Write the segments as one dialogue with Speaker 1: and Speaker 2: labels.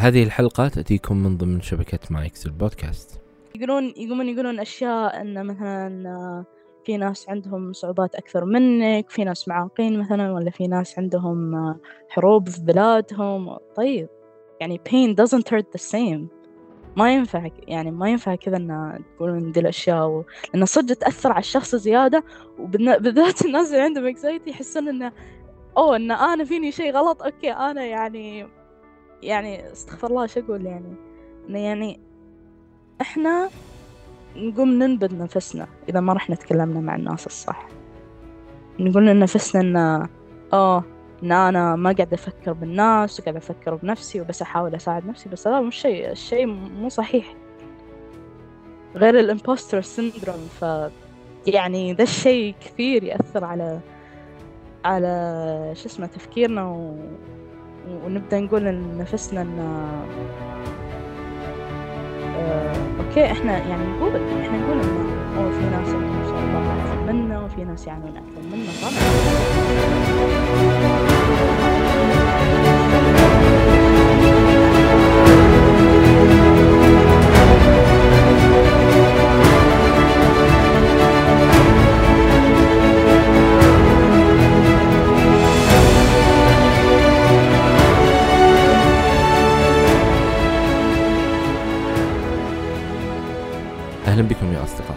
Speaker 1: هذه الحلقة تأتيكم من ضمن شبكة مايكس البودكاست
Speaker 2: يقولون يقومون يقولون أشياء إن مثلا في ناس عندهم صعوبات أكثر منك في ناس معاقين مثلا ولا في ناس عندهم حروب في بلادهم. طيب يعني pain doesn't hurt the same. ما ينفع يعني ما ينفع كذا إن تقولون دي الأشياء و... لأن صدق تأثر على الشخص زيادة وبالذات الناس اللي عندهم anxiety يحسون انه أوه إن أنا فيني شيء غلط okay أنا يعني يعني استغفر الله شو أقول يعني؟ إنه يعني إحنا نقوم ننبذ نفسنا إذا ما رحنا تكلمنا مع الناس الصح. نقول لنفسنا ان آه إن أنا ما قاعد أفكر بالناس وقاعد أفكر بنفسي وبس أحاول أساعد نفسي بس هذا مش شيء الشيء مو صحيح. غير ال impostor syndrome ف يعني ذا الشيء كثير يأثر على على شو اسمه تفكيرنا و... ونبدأ نقول لنفسنا إن آه، أوكي إحنا يعني نقول إحنا نقول انه أوه في ناس عندهم صعوبات أكثر منا وفي ناس يعانون أكثر منا صح؟
Speaker 1: أهلا بكم يا أصدقاء.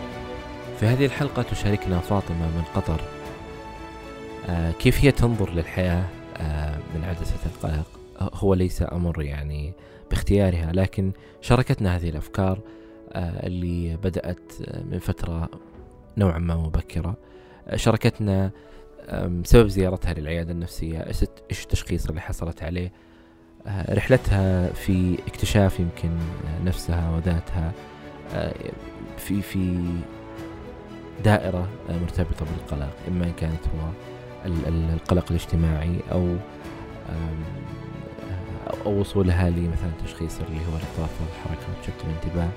Speaker 1: في هذه الحلقة تشاركنا فاطمة من قطر. آه كيف هي تنظر للحياة؟ آه من عدسة القلق. هو ليس أمر يعني باختيارها لكن شاركتنا هذه الأفكار آه اللي بدأت من فترة نوعا ما مبكرة. آه شاركتنا سبب زيارتها للعيادة النفسية إيش التشخيص اللي حصلت عليه؟ آه، رحلتها في اكتشاف يمكن نفسها وذاتها. آه، في في دائرة مرتبطة بالقلق إما إن كانت هو القلق الاجتماعي أو أو وصولها لمثلا تشخيص اللي هو الاضطراب الحركة وتشتت الانتباه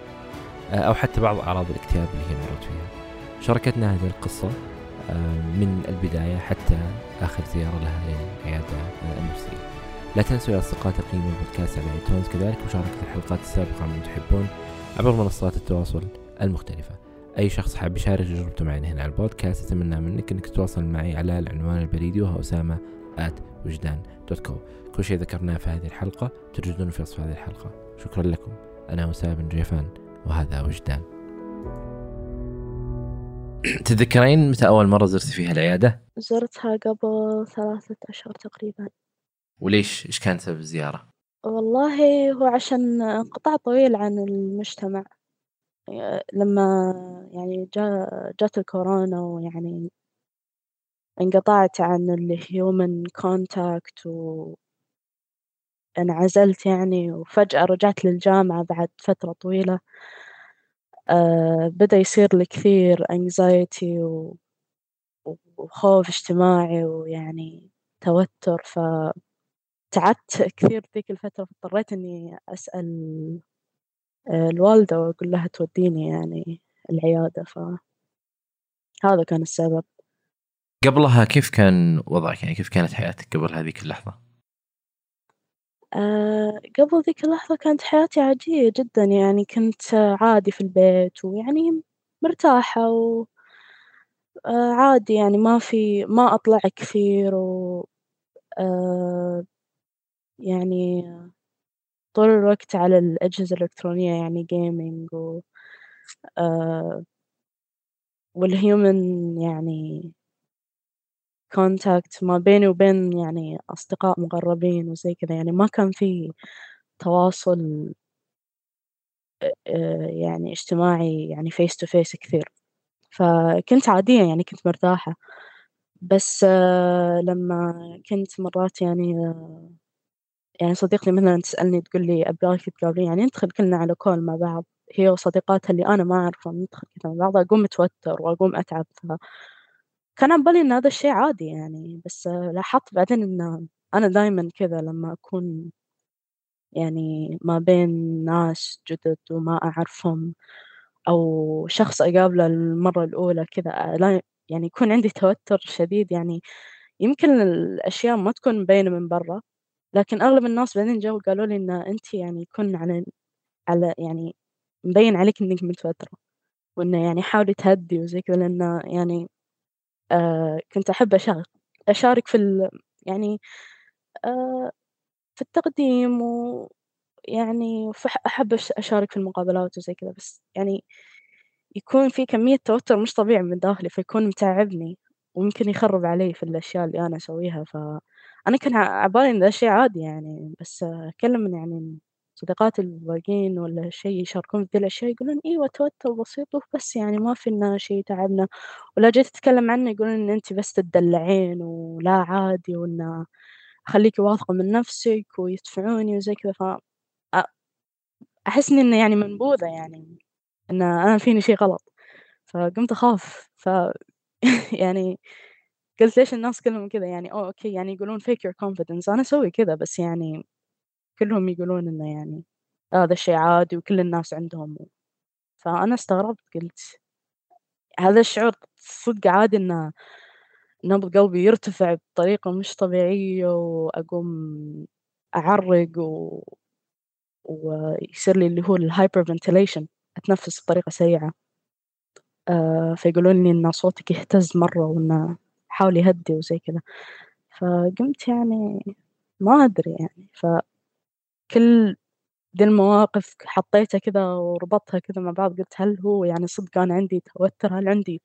Speaker 1: أو حتى بعض أعراض الاكتئاب اللي هي مرت فيها. شاركتنا هذه القصة من البداية حتى آخر زيارة لها للعيادة النفسية. لا تنسوا يا أصدقاء تقييم البودكاست على iTunes كذلك مشاركة الحلقات السابقة من تحبون. عبر منصات التواصل المختلفة أي شخص حاب يشارك تجربته معنا هنا على البودكاست أتمنى منك أنك تتواصل معي على العنوان البريدي وهو أسامة at وجدان dot co كل شيء ذكرناه في هذه الحلقة تجدونه في وصف هذه الحلقة شكرا لكم أنا أسامة بن جيفان وهذا وجدان تتذكرين متى أول مرة زرتي فيها العيادة؟
Speaker 2: زرتها قبل ثلاثة أشهر تقريبا
Speaker 1: وليش؟ إيش كانت سبب الزيارة؟
Speaker 2: والله هو عشان انقطاع طويل عن المجتمع لما يعني جا جات الكورونا ويعني انقطعت عن ال human contact وانعزلت يعني وفجأة رجعت للجامعة بعد فترة طويلة آه بدأ يصير لي كثير anxiety. وخوف اجتماعي ويعني توتر ف تعبت كثير ذيك الفترة فاضطريت إني أسأل آه، الوالدة وأقول لها توديني يعني العيادة فهذا كان السبب
Speaker 1: قبلها كيف كان وضعك يعني كيف كانت حياتك قبل هذيك اللحظة؟
Speaker 2: أه قبل ذيك اللحظة كانت حياتي عادية جدا يعني كنت عادي في البيت ويعني مرتاحة و آه، عادي يعني ما في ما أطلع كثير و أه يعني طول الوقت على الأجهزة الإلكترونية يعني gaming و آه يعني contact ما بيني وبين يعني أصدقاء مقربين وزي كذا يعني ما كان في تواصل آه يعني اجتماعي يعني face to face كثير. فكنت عادية يعني كنت مرتاحة. بس آه لما كنت مرات يعني آه يعني صديقتي مثلًا تسألني تقول لي أبغاكِ تقابليني يعني ندخل كلنا على call مع بعض. هي وصديقاتها اللي أنا ما أعرفهم ندخل كذا مع بعض أقوم متوتر وأقوم أتعب. كان على بالي إن هذا الشيء عادي يعني بس لاحظت بعدين إن أنا دايمًا كذا لما أكون يعني ما بين ناس جدد وما أعرفهم أو شخص أقابله المرة الأولى كذا يعني يكون عندي توتر شديد يعني. يمكن الأشياء ما تكون مبينة من برا. لكن أغلب الناس بعدين جو قالوا لي إن أنتِ يعني يكون على على يعني مبين عليكِ إنِّك متوترة، وإنه يعني حاولي تهدّي وزي كذا لإنه يعني آآ كنت أحب أشا أشارك في ال يعني آآ في التقديم ويعني أحب أش أشارك في المقابلات وزي كذا، بس يعني يكون في كمية توتر مش طبيعي من داخلي، فيكون متعبني ويمكن يخرب علي في الأشياء اللي أنا أسويها، فأنا كان ع بالي إن ذا الشي عادي يعني، بس أكلم يعني صديقاتي الباقيين والّا شي يشاركون في ذي الأشياء يقولون أيوه توتر بسيط وبس يعني ما في إنه شي ولو جيت أتكلم عنه يقولون إن أنتِ بس تدلعين ولا عادي وإنه خليكِ واثقة من نفسِك ويدفعوني وزي كذا، ف إني يعني منبوذة يعني، إن أنا فيني شي غلط، فقمت أخاف، ف يعني قُلت ليش الناس كلهم كذا يعني أوه أوكي يعني يقولون fake your confidence. أنا أسوي كذا بس يعني كلهم يقولون إنه يعني هذا الشي عادي وكل الناس عندهم، فأنا استغربت قُلت هذا الشعور صدق عادي إنه نبض قلبي يرتفع بطريقة مش طبيعية وأقوم أعرّق و ويصير لي اللي هو الhyperventilation أتنفس بطريقة سيئة. آآ فيقولون لي إن صوتِك يهتز مرة وإنه حاولي هدّي وزي كذا، فقُمت يعني ما أدري يعني، فكل ذي المواقف حطيتها كذا وربطتها كذا مع بعض قُلت هل هو يعني صدق أنا عندي توتر؟ هل عندي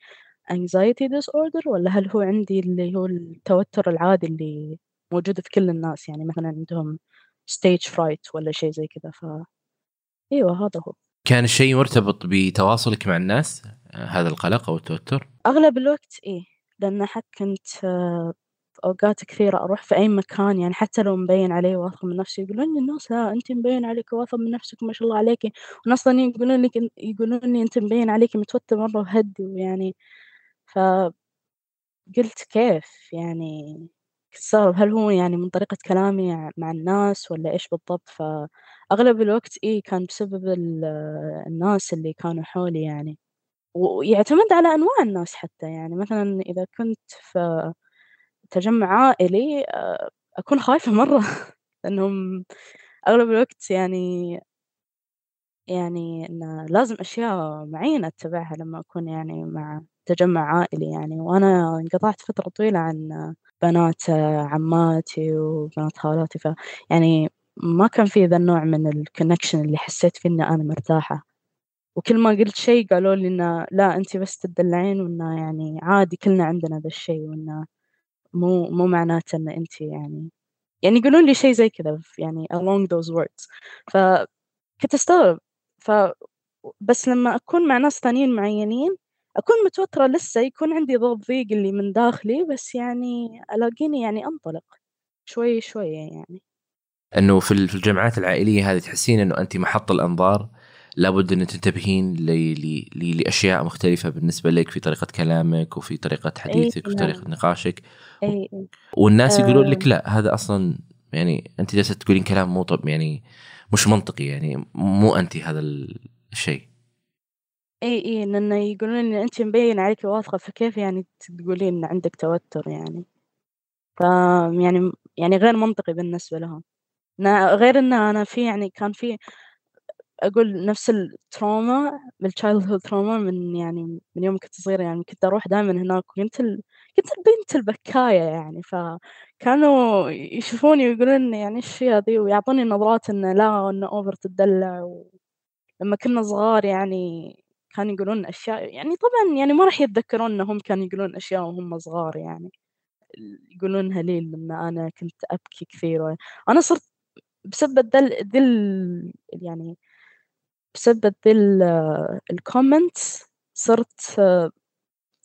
Speaker 2: anxiety disorder والّا هل هو عندي اللي هو التوتر العادي اللي موجود في كل الناس، يعني مثلًا عندهم stage fright والّا شي زي كذا، ف أيوه هذا هو.
Speaker 1: كان الشيء مرتبط بتواصلِك مع الناس، هذا القلق أو التوتر؟
Speaker 2: أغلب الوقت إيه، لأن حتى كنت أوقات كثيرة أروح في أي مكان يعني حتى لو مبين علي واثقة من نفسي يقولون لي الناس لا أنتِ مبين عليكِ واثقة من نفسِك ما شاء الله عليكِ، وناس ثانيين يقولون لِك يقولون لي أنتِ مبين عليكِ متوترة مرة وهدّي ويعني. ف قُلت كيف؟ يعني أستغرب هل هو يعني من طريقة كلامي مع الناس والّا إيش بالضبط؟ فأغلب الوقت إيه كان بسبب ال الناس اللي كانوا حولي يعني، ويعتمد على أنواع الناس حتى يعني مثلًا إذا كنت في تجمُّع عائلي آآ أكون خايفة مرة لأنهم أغلب الوقت يعني يعني إنه لازم أشياء معينة أتّبعها لمّا أكون يعني مع تجمُّع عائلي يعني، وأنا انقطعت فترة طويلة عن بنات عماتي وبنات خالاتي، فيعني ما كان في ذا النوع من الconnection اللي حسيت فيه إني أنا مرتاحة، وكل ما قُلت شي قالوا لي إنه لا أنتِ بس تدلّعين وإنه يعني عادي كلنا عندنا ذا الشي وإنه مو مو معناته إن أنتِ يعني يعني يقولون لي شي زي كذا يعني along those words فكنت أستغرب ف بس لمّا أكون مع ناس ثانيين معيّنين أكون متوترة لسه يكون عندي ذا الضيق اللي من داخلي بس يعني ألاقيني يعني أنطلق شوي شوي يعني.
Speaker 1: إنه في ال في الجمعات العائلية هذه تحسين إنه أنتِ محط الأنظار لابد أن تنتبهين ل ل ل لأشياء مختلفة بالنسبة لِك في طريقة كلامِك وفي طريقة حديثِك وفي طريقة
Speaker 2: نعم.
Speaker 1: نقاشِك
Speaker 2: أي إي.
Speaker 1: والناس يقولون لِك لأ هذا أصلًا يعني أنتِ جالسة تقولين كلام مو طب يعني مش منطقي يعني مو أنتِ هذا ال الشيء.
Speaker 2: إي، إي، لإنه يقولون لي أنتِ مبين عليكِ واثقة فكيف يعني تقولين إن عندِك توتر يعني؟ ف يعني يعني غير منطقي بالنسبة لهم. غير إنه أنا في يعني كان في أقول نفس الtrauma الchildhood trauma من يعني من يوم كنت صغيرة يعني كنت أروح دايمًا هناك وكنت ال كنت البنت البكاية يعني، فكانوا يشوفوني ويقولون يعني إيش فيها ذي ويعطوني نظرات إنه لا إنه over تدلّع ولمّا كنا صغار يعني كانوا يقولون أشياء يعني طبعًا يعني ما راح يتذكرون إنهم كانوا يقولون أشياء وهم صغار يعني، يقولونها لي لمّا أنا كنت أبكي كثير. أنا صرت بسبب ذا ال ذي ال يعني بسبب ذي ال الcomments صرت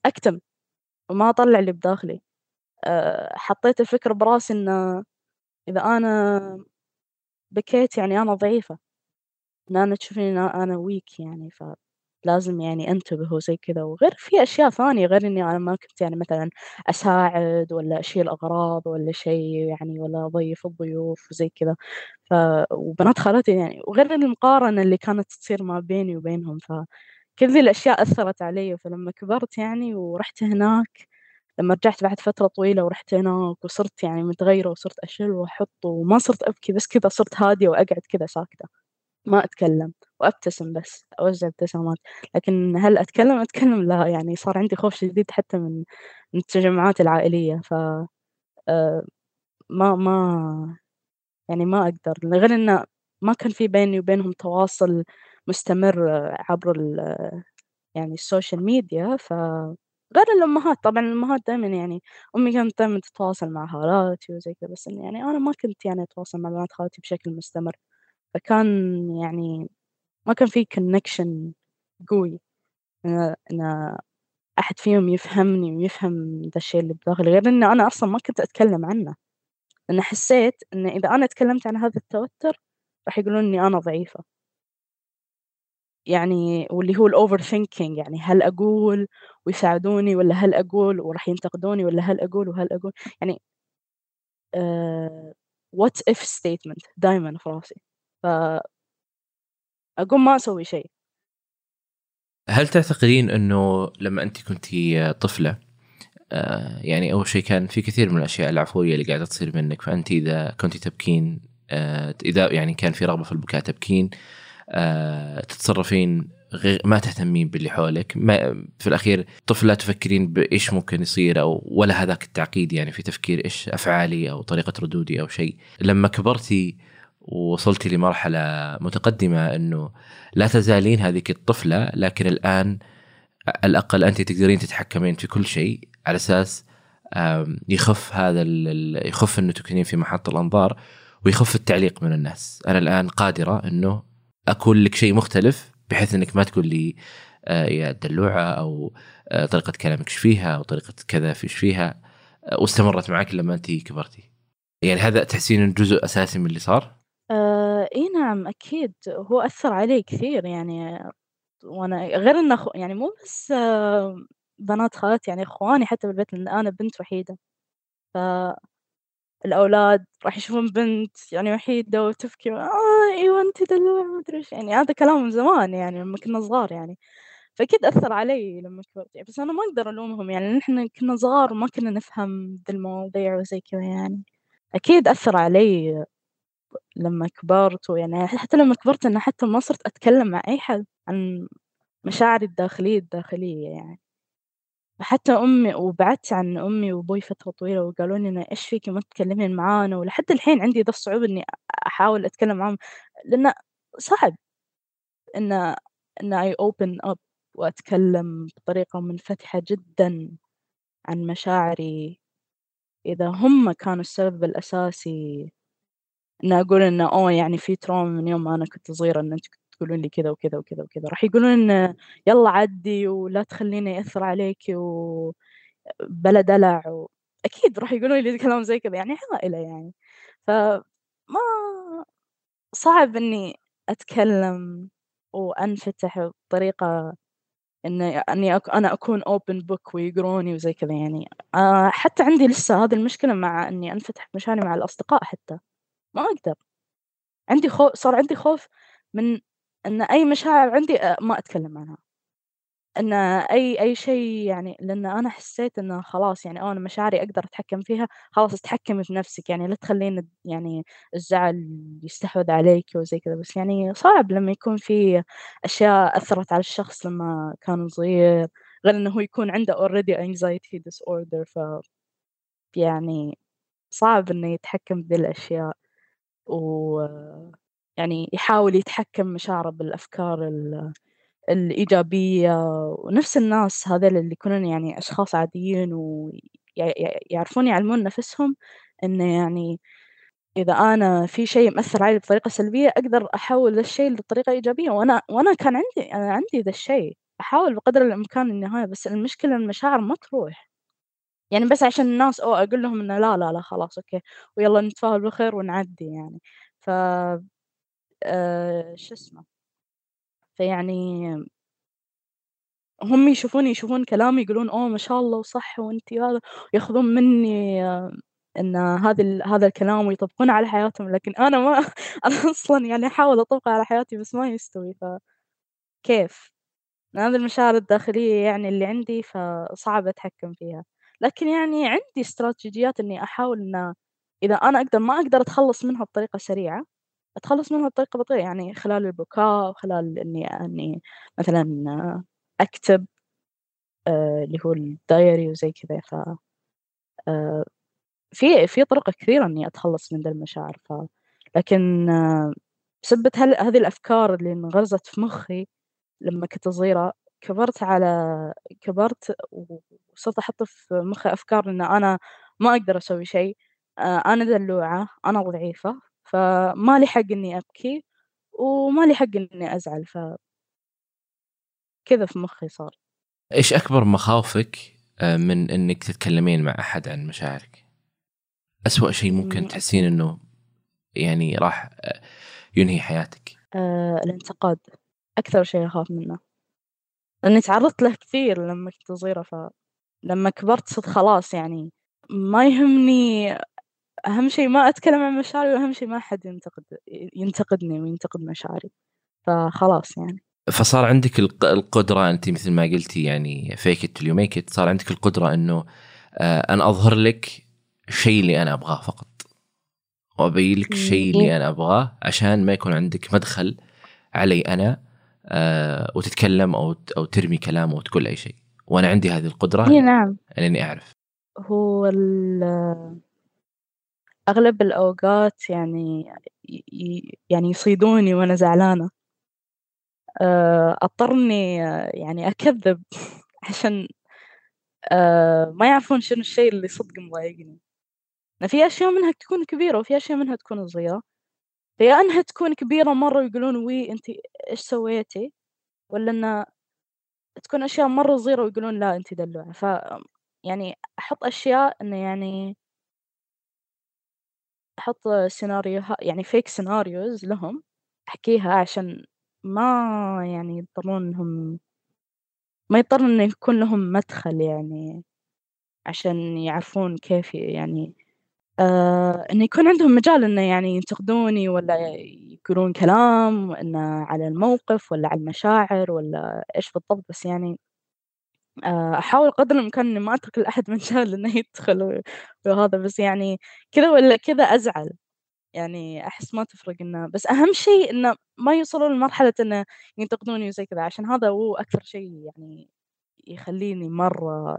Speaker 2: أكتم وما أطلّع اللي بداخلي. آآ حطيت الفكرة براسي إنه إذا أنا بكيت يعني أنا ضعيفة، إن أنا تشوفيني إن أنا weak يعني فلازم يعني أنتبه وزي كذا، وغير في أشياء ثانية غير إني أنا ما كنت يعني مثلًا أساعد والّا أشيل أغراض والّا شي يعني والّا أضيف الضيوف وزي كذا، ف وبنات خالاتي يعني وغير المقارنة اللي كانت تصير ما بيني وبينهم، فكل ذي الأشياء أثّرت عليَّ، فلمّا كبرت يعني ورُحت هناك لمّا رجعت بعد فترة طويلة ورُحت هناك وصرت يعني متغيرة وصرت أشِل وأحُط وما صرت أبكي بس كذا صرت هادية وأقعد كذا ساكتة، ما أتكلم وأبتسم بس، أوزّع ابتسامات، لكن هل أتكلم، أتكلم لا، يعني صار عندي خوف شديد حتى من التجمعات العائلية ف آآ ما ما يعني ما أقدر، غير إنه ما كان في بيني وبينهم تواصل مستمر عبر ال يعني ال social media ف غير الأمهات. طبعًا الأمهات دايمًا يعني أمي كانت دايمًا تتواصل مع خالاتي وزي كذا، بس يعني أنا ما كنت يعني أتواصل مع بنات خالتي بشكل مستمر، فكان يعني ما كان في connection قوي. إن إن أحد فيهم يفهمني ويفهم ذا الشي اللي بداخلي، غير إني أنا أصلًا ما كنت أتكلم عنه، لأن حسيت إن إذا أنا تكلمت عن هذا التوتر راح يقولون إني أنا ضعيفة. يعني واللي هو الoverthinking يعني هل أقول ويساعدوني والّا هل أقول وراح ينتقدوني والّا هل أقول وهل أقول. يعني what if statement دايمًا في راسي، ف أقوم ما أسوي شيء.
Speaker 1: هل تعتقدين إنه لمّا أنتِ كنتِ طفلة آآ يعني أول شيء كان في كثير من الأشياء العفوية اللي قاعدة تصير منِّك، فأنتِ إذا كنتِ تبكين آآ إذا يعني كان في رغبة في البكاء تبكين، آآ تتصرفين غير ما تهتمين باللي حولك، ما في الأخير طفل لا تفكرين بإيش ممكن يصير أو ولا هذاك التعقيد يعني في تفكير إيش أفعالي أو طريقة ردودي أو شيء، لمّا كبرتِ ووصلتِ لمرحلة متقدمة إنه لا تزالين هذيك الطفلة لكن الآن على الأقل أنتِ تقدرين تتحكمين في كل شيء على آمم يخف هذا يخف إنه تكونين في محط الأنظار ويخف التعليق من الناس، أنا الآن قادرة إنه أكون لِك شيء مختلف بحيث إنِّك ما تقول لي آآ يا دلوعة أو آآ طريقة كلامِك فيها أو طريقة كذا إيش فيها، واستمرت معاكِ لمّا أنتِ كبرتِ. يعني هذا تحسين جزء أساسي من اللي صار؟
Speaker 2: آآ إي نعم أكيد، هو أثّر علي كثير يعني وأنا غير إنه أخو يعني مو بس بنات خالاتي يعني إخواني حتى بالبيت لإن أنا بنت وحيدة، فالأولاد راح يشوفون بنت يعني وحيدة وتبكي آه أيوه أنتِ دلوعة ما أدري إيش، يعني هذا كلام من زمان يعني لمّا كنا صغار يعني، فأكيد أثّر علي لمّا كبرت يعني، بس أنا ما أقدر ألومهم يعني إحنا كنا صغار وما كنا نفهم ذي المواضيع وزي كذا يعني، أكيد أثّر علي لمّا كبرت ويعني حتى لمّا كبرت إنه حتى ما صرت أتكلم مع أي حد عن مشاعري الداخلية الداخلية يعني. حتى أمي وبعدت عن أمي وأبوي فترة طويلة وقالوا لي إنه إيش فيكِ ما تتكلمين معانا، ولحد الحين عندي ذا الصعوبة إني أحاول أتكلم معاهم، لإنه صعب إن إن I open up وأتكلم بطريقة منفتحة جدًا عن مشاعري، إذا هم كانوا السبب الأساسي إن أقول إنه أوه يعني في trauma من يوم ما أنا كنت صغيرة إن أنتم كنتم تقولون لي كذا وكذا وكذا وكذا، راح يقولون يالّا عدّي ولا تخلّينه يأثّر عليكِ و بلا دلع و أكيد راح يقولون لي كلام زي كذا، يعني عائلة يعني، فما صعب إني أتكلم وأنفتح بطريقة إن إني أك أنا أكون open book ويقروني وزي كذا يعني، آآ حتى عندي لسه هذه المشكلة مع إني أنفتح بمشاعري مع الأصدقاء حتى، ما أقدر، عندي خو صار عندي خوف من إن أي مشاعر عندي أ ما أتكلم عنها. إن أي أي شيء يعني لإن أنا حسيت إنه خلاص يعني آه أنا مشاعري أقدر أتحكم فيها، خلاص اتحكمي في نفسِك يعني لا تخلّين يعني الزعل يستحوذ عليكِ وزي كذا، بس يعني صعب لمّا يكون في أشياء أثّرت على الشخص لمّا كان صغير، غير إنه هو يكون عنده already anxiety disorder. ف يعني صعب إنه يتحكم بذي الأشياء، ويعني يحاول يتحكم مشاعره بالأفكار ال الإيجابية ونفس الناس هذيل اللي يكونون يعني أشخاص عاديين وي ي يعرفون يعلمون نفسهم إنه يعني إذا أنا في شيء مأثّر علي بطريقة سلبية أقدر أحوّل الشيء لطريقة إيجابية، وأنا وأنا كان عندي أنا عندي ذا الشيء، أحاول بقدر الإمكان النهاية، بس المشكلة المشاعر ما تروح، يعني بس عشان الناس أوه أقول لهم إنه لا، لا، لا خلاص أوكي ويالّا نتفاءل بالخير ونعدّي يعني، ف آآ شو اسمه، فيعني هم يشوفوني يشوفون كلامي يقولون أوه ما شاء الله وصح وأنتِ هذا، ويأخذون مني إن هذا ال هذا الكلام ويطبقونه على حياتهم، لكن أنا ما أنا أصلًا يعني أحاول أطبقه على حياتي بس ما يستوي، فكيف؟ هذه المشاعر الداخلية يعني اللي عندي فصعب أتحكم فيها، لكن يعني عندي استراتيجيات إني أحاول إن إذا أنا أقدر ما أقدر أتخلّص منها بطريقة سريعة، أتخلّص منها بطريقة بطيئة، يعني خلال البكاء، خلال إني إني مثلًا أكتب آآ اللي هو الdiary وزي كذا. ف آآ في في طرق كثيرة إني أتخلّص من ذا المشاعر. ف لكن بسبة هال هذه الأفكار اللي انغرزت في مخي لمّا كنت صغيرة، كبرت على كبرت وصرت أحط في مخي أفكار إن أنا ما أقدر أسوي شيء، آآ أنا دلوعة، أنا ضعيفة، فما لي حق إني أبكي، وما لي حق إني أزعل ف كذا في مخي صار.
Speaker 1: إيش أكبر مخاوفك من إنِّك تتكلمين مع أحد عن مشاعرك؟ أسوأ شيء ممكن. تحسين إنه يعني راح ينهي حياتِك؟
Speaker 2: الانتقاد، أكثر شيء أخاف منه. لإني تعرضت له كثير لمّا كنت صغيرة، فلمّا كبرت صرت خلاص يعني ما يهمني أهم شيء ما أتكلم عن مشاعري، وأهم شيء ما حد ينتقد ينتقدني وينتقد مشاعري، فخلاص يعني.
Speaker 1: فصار عندِك الق القدرة أنتِ مثل ما قلتِ يعني it till you make it صار عندِك القدرة إنه آآ أنا أظهر لِك الشيء اللي أنا أبغاه فقط. وأبين لِك الشيء اللي أنا أبغاه عشان ما يكون عندِك مدخل علي أنا آآ وتتكلم أو أو ترمي كلام أو تقول أي شيء، وأنا عندي هذه القدرة
Speaker 2: إي نعم.
Speaker 1: إني أعرف.
Speaker 2: هو ال أغلب الأوقات يعني يعني يصيدوني وأنا زعلانة. آآ أضطر إني يعني أكذب عشان ما يعرفون شنو الشيء اللي صدق مضايقني. في أشياء منها تكون كبيرة وفي أشياء منها تكون صغيرة. فيا إنها تكون كبيرة مرة ويقولون وي أنتِ إيش سويتِ؟ والّا إنها تكون أشياء مرة صغيرة ويقولون لا أنتِ دلوعة، ف يعني أحط أشياء إنه يعني أحط سيناريوها يعني fake scenarios لهم أحكيها عشان ما يعني يضطرون إنهم ما يضطرون إنه يكون لهم مدخل يعني عشان يعرفون كيف يعني آآ إنه يكون عندهم مجال إنه يعني ينتقدوني والّا يقولون كلام إنه على الموقف والّا على المشاعر والّا إيش بالضبط، بس يعني آآ أحاول قدر الإمكان إني ما أترك لأحد مجال إنه يدخل وهذا، بس يعني كذا والّا كذا أزعل، يعني أحس ما تفرق إنه بس أهم شيء إنه ما يوصلون لمرحلة إنه ينتقدوني وزي كذا، عشان هذا هو أكثر شيء يعني يخليني مرة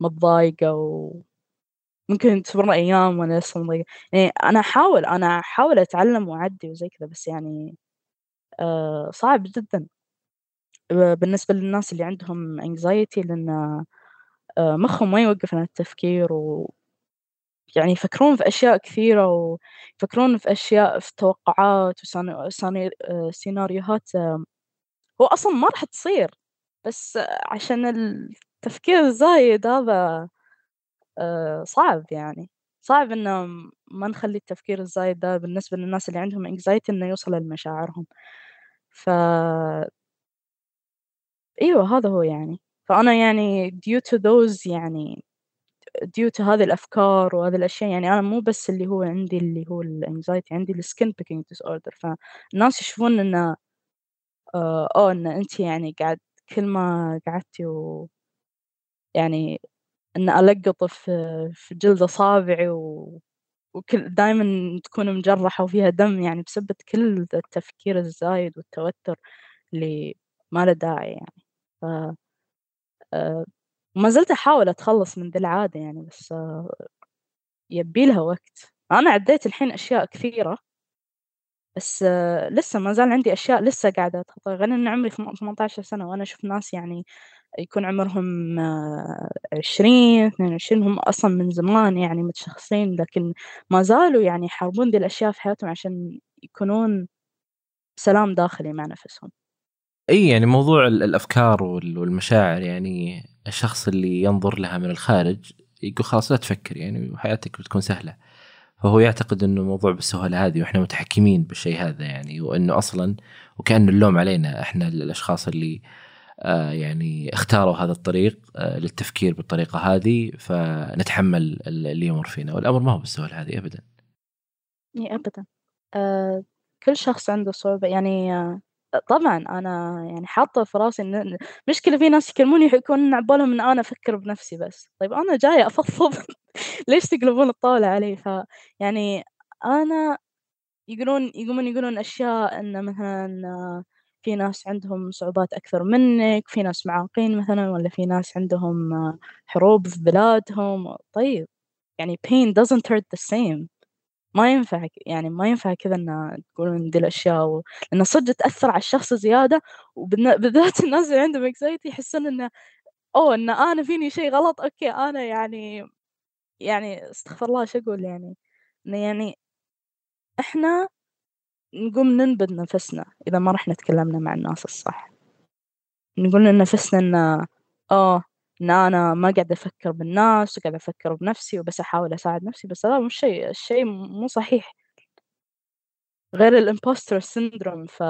Speaker 2: متضايقة وممكن تمر أيام وأنا لسه مضايقة، يعني أنا أحاول أنا أحاول أتعلم وأعدي وزي كذا، بس يعني آآ صعب جدًا. بالنسبة للناس اللي عندهم anxiety لإن آآ مخهم ما يوقف عن التفكير و يعني يفكرون في أشياء كثيرة ويفكرون في أشياء في توقعات وسنا سنا آآ سيناريوهات هو أصلًا ما راح تصير، بس عشان التفكير الزايد هذا آآ صعب يعني، صعب إنه ما نخلي التفكير الزايد ده بالنسبة للناس اللي عندهم anxiety إنه يوصل لمشاعرهم. ف أيوه هذا هو يعني، فأنا يعني due to those يعني due to هذه الأفكار وهذه الأشياء يعني أنا مو بس اللي هو عندي اللي هو الanxiety عندي الskin picking disorder. فالناس يشوفون إنه أوه إن أنتِ يعني قاعد كل ما قعدتِ و يعني إن ألقّط في في جلد أصابعي و وكل دايمًا تكون مجرحة وفيها دم يعني بسبة كل التفكير الزايد والتوتر اللي ما له داعي يعني، ف آآ وما زلت أحاول أتخلّص من ذي العادة يعني بس يبي لها وقت، أنا عديت الحين أشياء كثيرة بس لسه ما زال عندي أشياء لسه قاعدة أتخطاها، غير إن عمري ثم 18 سنة وأنا أشوف ناس يعني يكون عمرهم 20 22 هم أصلًا من زمان يعني متشخصين، لكن ما زالوا يعني يحاربون ذي الأشياء في حياتهم عشان يكونون بسلام داخلي مع نفسهم.
Speaker 1: أي يعني موضوع ال الأفكار وال والمشاعر يعني الشخص اللي ينظر لها من الخارج يقول خلاص لا تفكر يعني وحياتك بتكون سهلة. فهو يعتقد إنه الموضوع بالسهولة هذه وإحنا متحكمين بالشيء هذا يعني وإنه أصلا وكان اللوم علينا إحنا الأشخاص اللي آه يعني اختاروا هذا الطريق آه للتفكير بالطريقة هذه فنتحمل اللي يمر فينا والأمر ما هو بالسهولة هذه ابدا.
Speaker 2: إي ابدا. آه كل شخص عنده صعوبة يعني آه طبعًا أنا يعني حاطة في راسي إن ن مشكلة في ناس يكلموني يكون عقبالهم إن أنا أفكّر بنفسي بس، طيب أنا جاية أفضفض ليش تقلبون الطاولة علي؟ فيعني أنا يقولون يقومون يقولون أشياء إنه مثلًا في ناس عندهم صعوبات أكثر منِّك، في ناس معاقين مثلًا والّا في ناس عندهم حروب في بلادهم، طيب يعني pain doesn't hurt the same. ما ينفع يعني ما ينفع كذا إن تقولون دي الأشياء و لإنه صدق تأثّر على الشخص زيادة وبالن بالذات الناس اللي عندهم anxiety يحسون إنه أوه إن أنا فيني شي غلط؟ أوكي أنا يعني يعني استغفر الله إيش أقول يعني؟ يعني إحنا نقوم ننبذ نفسنا إذا ما رحنا تكلمنا مع الناس الصح. نقول لنفسنا إن آه إن أنا ما قاعدة أفكّر بالناس وقاعدة أفكّر بنفسي وبس أحاول أساعد نفسي، بس هذا مش شيء الشيء مو صحيح. غير ال imposter syndrome ف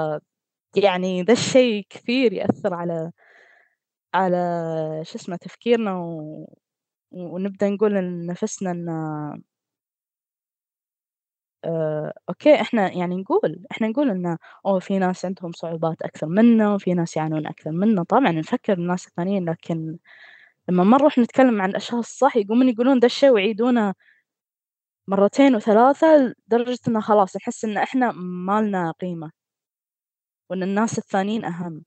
Speaker 2: يعني ذا الشيء كثير يأثّر على على شو اسمه تفكيرنا و ونبدأ نقول لنفسنا إن آآ okay إحنا يعني نقول، إحنا نقول إنه أوه في ناس عندهم صعوبات أكثر منا وفي ناس يعانون أكثر منا، طبعًا نفكّر بالناس الثانيين لكن لمّا ما نروح نتكلم عن الأشخاص الصح يقومون يقولون ذا الشي ويعيدونه مرتين و3 لدرجة إنه خلاص نحس إن إحنا ما لنا قيمة. وإن الناس الثانيين أهم،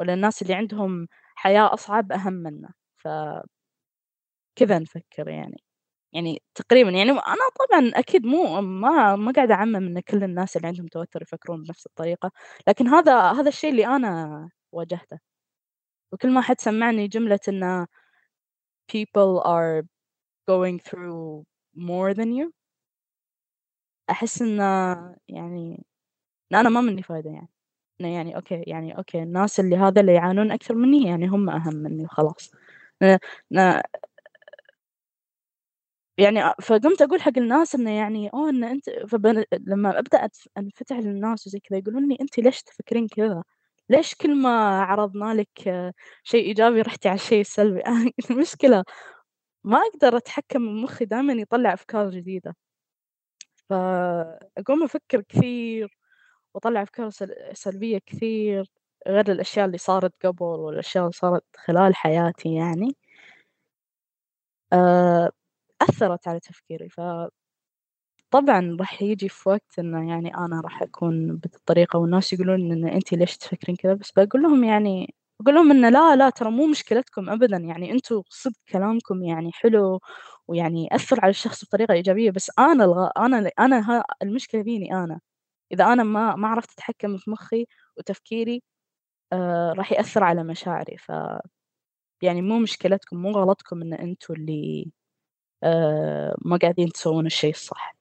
Speaker 2: وإن الناس اللي عندهم حياة أصعب أهم منا، ف كذا نفكّر يعني، يعني تقريبًا يعني أنا طبعًا أكيد مو ما ما قاعدة أعمم إن كل الناس اللي عندهم توتر يفكرون بنفس الطريقة، لكن هذا هذا الشيء اللي أنا واجهته، وكل ما حد سمعني جملة إنه people are going through more than you أحس إنه يعني إن أنا ما مني فايدة يعني، إنه يعني okay يعني okay الناس اللي هذا اللي يعانون أكثر مني يعني هم أهم مني وخلاص، يعني أ فقمت أقول حق الناس إنه يعني أوه إن أنتِ فبن لمّا أبدأ أنفتح للناس وزي كذا يقولون لي: "أنتِ ليش تفكرين كذا؟ ليش كل ما عرضنا لِك شيء إيجابي رحتِ على الشيء السلبي؟" المشكلة ما أقدر أتحكم بمخي دايمًا يطلّع أفكار جديدة. فأقوم أفكر كثير وأطلّع أفكار سل سلبية كثير غير الأشياء اللي صارت قبل والأشياء اللي صارت خلال حياتي يعني. آآ أثّرت على تفكيري، ف طبعًا راح ييجي في وقت إنه يعني أنا راح أكون بذي الطريقة والناس يقولون إن أنتِ ليش تفكرين كذا، بس باقول لهم يعني باقول لهم إنه لا، لا ترى مو مشكلتكم أبدًا، يعني أنتم صدق كلامكم يعني حلو ويعني يأثّر على الشخص بطريقة إيجابية، بس أنا الغ أنا ال أنا ها المشكلة فيني أنا، إذا أنا ما ما عرفت أتحكم في مخي وتفكيري آآ راح يأثّر على مشاعري، ف يعني مو مشكلتكم، مو غلطكم إن أنتم اللي ما قاعدين تسوون الشيء الصح.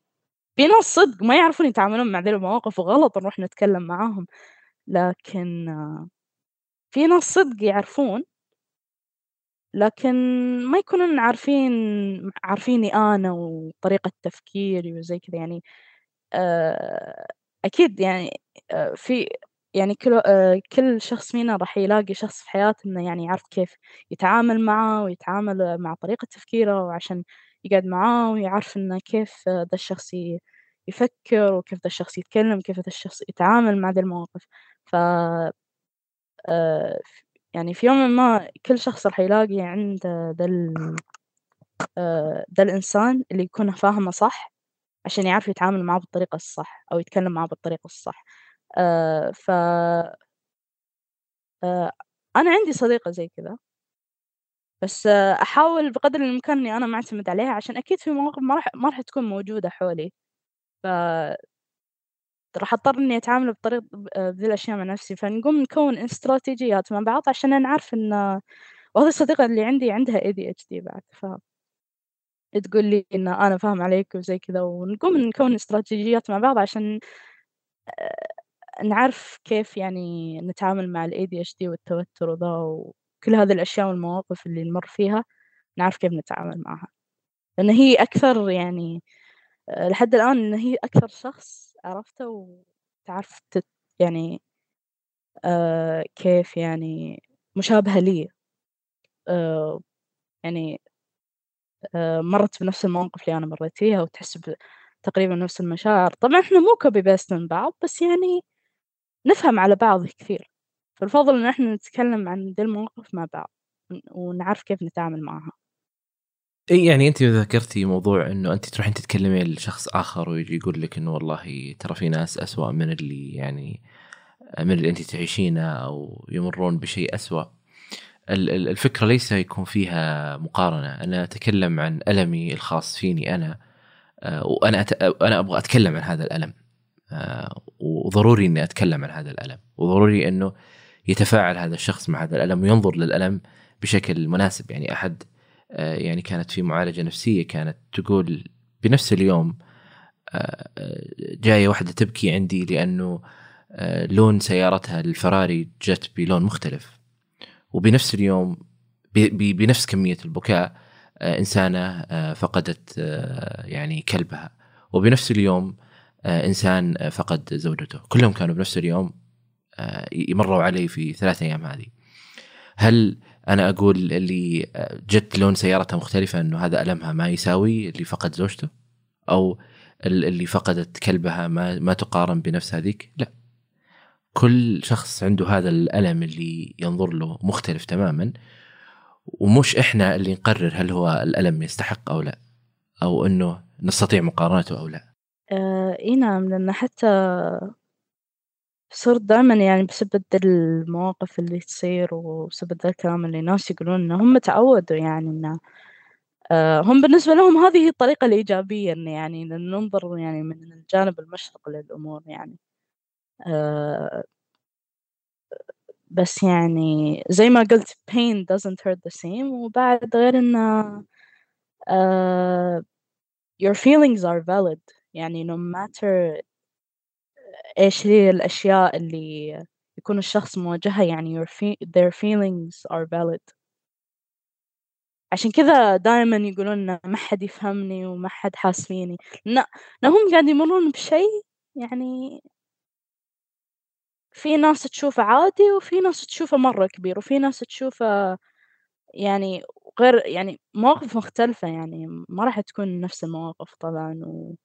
Speaker 2: في ناس صدق ما يعرفون يتعاملون مع ذي المواقف وغلط نروح نتكلم معاهم، لكن في ناس صدق يعرفون لكن ما يكونون عارفين عارفيني أنا وطريقة تفكيري وزي كذا يعني آآ أكيد يعني في يعني كل كل شخص فينا راح يلاقي شخص في حياته إنه يعني يعرف كيف يتعامل معاه ويتعامل مع طريقة تفكيره وعشان يقعد معاه ويعرف إنه كيف ذا الشخص يفكر وكيف ذا الشخص يتكلم، كيف ذا الشخص يتعامل مع ذي المواقف، ف آآ ف يعني في يومٍ ما كل شخص راح يلاقي عنده ذا ال آآ ذا الإنسان اللي يكون فاهمه صح، عشان يعرف يتعامل معاه بالطريقة الصح أو يتكلم معاه بالطريقة الصح. آآ ف أنا عندي صديقة زي كذا. بس أحاول بقدر الإمكان إني أنا ما أعتمد عليها عشان أكيد في مواقف ما راح ما راح تكون موجودة حولي، ف راح أضطر إني أتعامل بطريقة ب بذي الأشياء مع نفسي، فنقوم نكوّن استراتيجيات مع بعض عشان نعرف إن وهذه الصديقة اللي عندي عندها ADHD بعد، ف تقول لي إن أنا فاهمة عليكِ وزي كذا، ونقوم نكوّن استراتيجيات مع بعض عشان آآ نعرف كيف يعني نتعامل مع الADHD والتوتر وذا وكل هذه الأشياء والمواقف اللي نمر فيها، نعرف كيف نتعامل معاها، لأن هي أكثر يعني آآ لحد الآن إن هي أكثر شخص عرفته وتعرف يعني آآ كيف يعني مشابهة لي، آآ يعني آآ مرّت بنفس المواقف اللي أنا مرّيت فيها وتحس تقريبًا نفس المشاعر، طبعًا إحنا مو copy paste من بعض بس يعني نفهم على بعض كثير. فالفضل إن إحنا نتكلم عن ذي المواقف مع بعض ونعرف كيف نتعامل معها
Speaker 1: اي يعني انت ذكرتي موضوع إنه انت تروحين تتكلمين لشخص آخر ويجي يقول لك إنه والله ترى في ناس اسوء من اللي يعني من اللي انت تعيشينه أو يمرون بشيء اسوء الفكرة ليس يكون فيها مقارنة أنا أتكلم عن ألمي الخاص فيني أنا آه، وأنا. أنا أبغى أتكلم عن هذا الألم آه، وضروري إني أتكلم عن هذا الألم وضروري إنه يتفاعل هذا الشخص مع هذا الألم وينظر للألم بشكل مناسب. يعني أحد آه، يعني كانت في معالجة نفسية كانت تقول بنفس اليوم جاية واحدة تبكي عندي لأنه لون سيارتها الفراري جت بلون مختلف. وبنفس اليوم بنفس كمية البكاء آه، إنسانة آه، فقدت آه، يعني كلبها. وبنفس اليوم إنسان فقد زوجته. كلهم كانوا بنفس اليوم يمروا علي في ثلاث أيام هذه. هل أنا أقول اللي جت لون سيارتها مختلفة إنه هذا ألمها ما يساوي اللي فقد زوجته؟ أو اللي فقدت كلبها ما ما تقارن بنفس هذيك؟ لا. كل شخص عنده هذا الألم اللي ينظر له مختلف تماما ومش إحنا اللي نقرر هل هو الألم يستحق أو لا أو إنه نستطيع مقارنته أو لا.
Speaker 2: آه إي نعم لأن حتى صرت دائما يعني بسبب المواقف اللي تصير وبسبب الكلام اللي ناس يقولون إنه هم تعودوا يعني إنه آه هم بالنسبة لهم هذه هي الطريقة الإيجابية إن يعني ننظر يعني من الجانب المشرق للأمور يعني. آه بس يعني زي ما قلت pain doesn't hurt the same. وبعد غير إنه uh, your feelings are valid. يعني no matter إيش هي الأشياء اللي يكون الشخص مواجهها يعني your fe their feelings are valid. عشان كذا دائما يقولون ما حد يفهمني وما حد حاس فيني لا هم قاعد يمرون بشيء يعني في ناس تشوفه عادي وفي ناس تشوفه مرة كبير وفي ناس تشوفه يعني غير يعني مواقف مختلفة يعني ما راح تكون نفس المواقف طبعًا و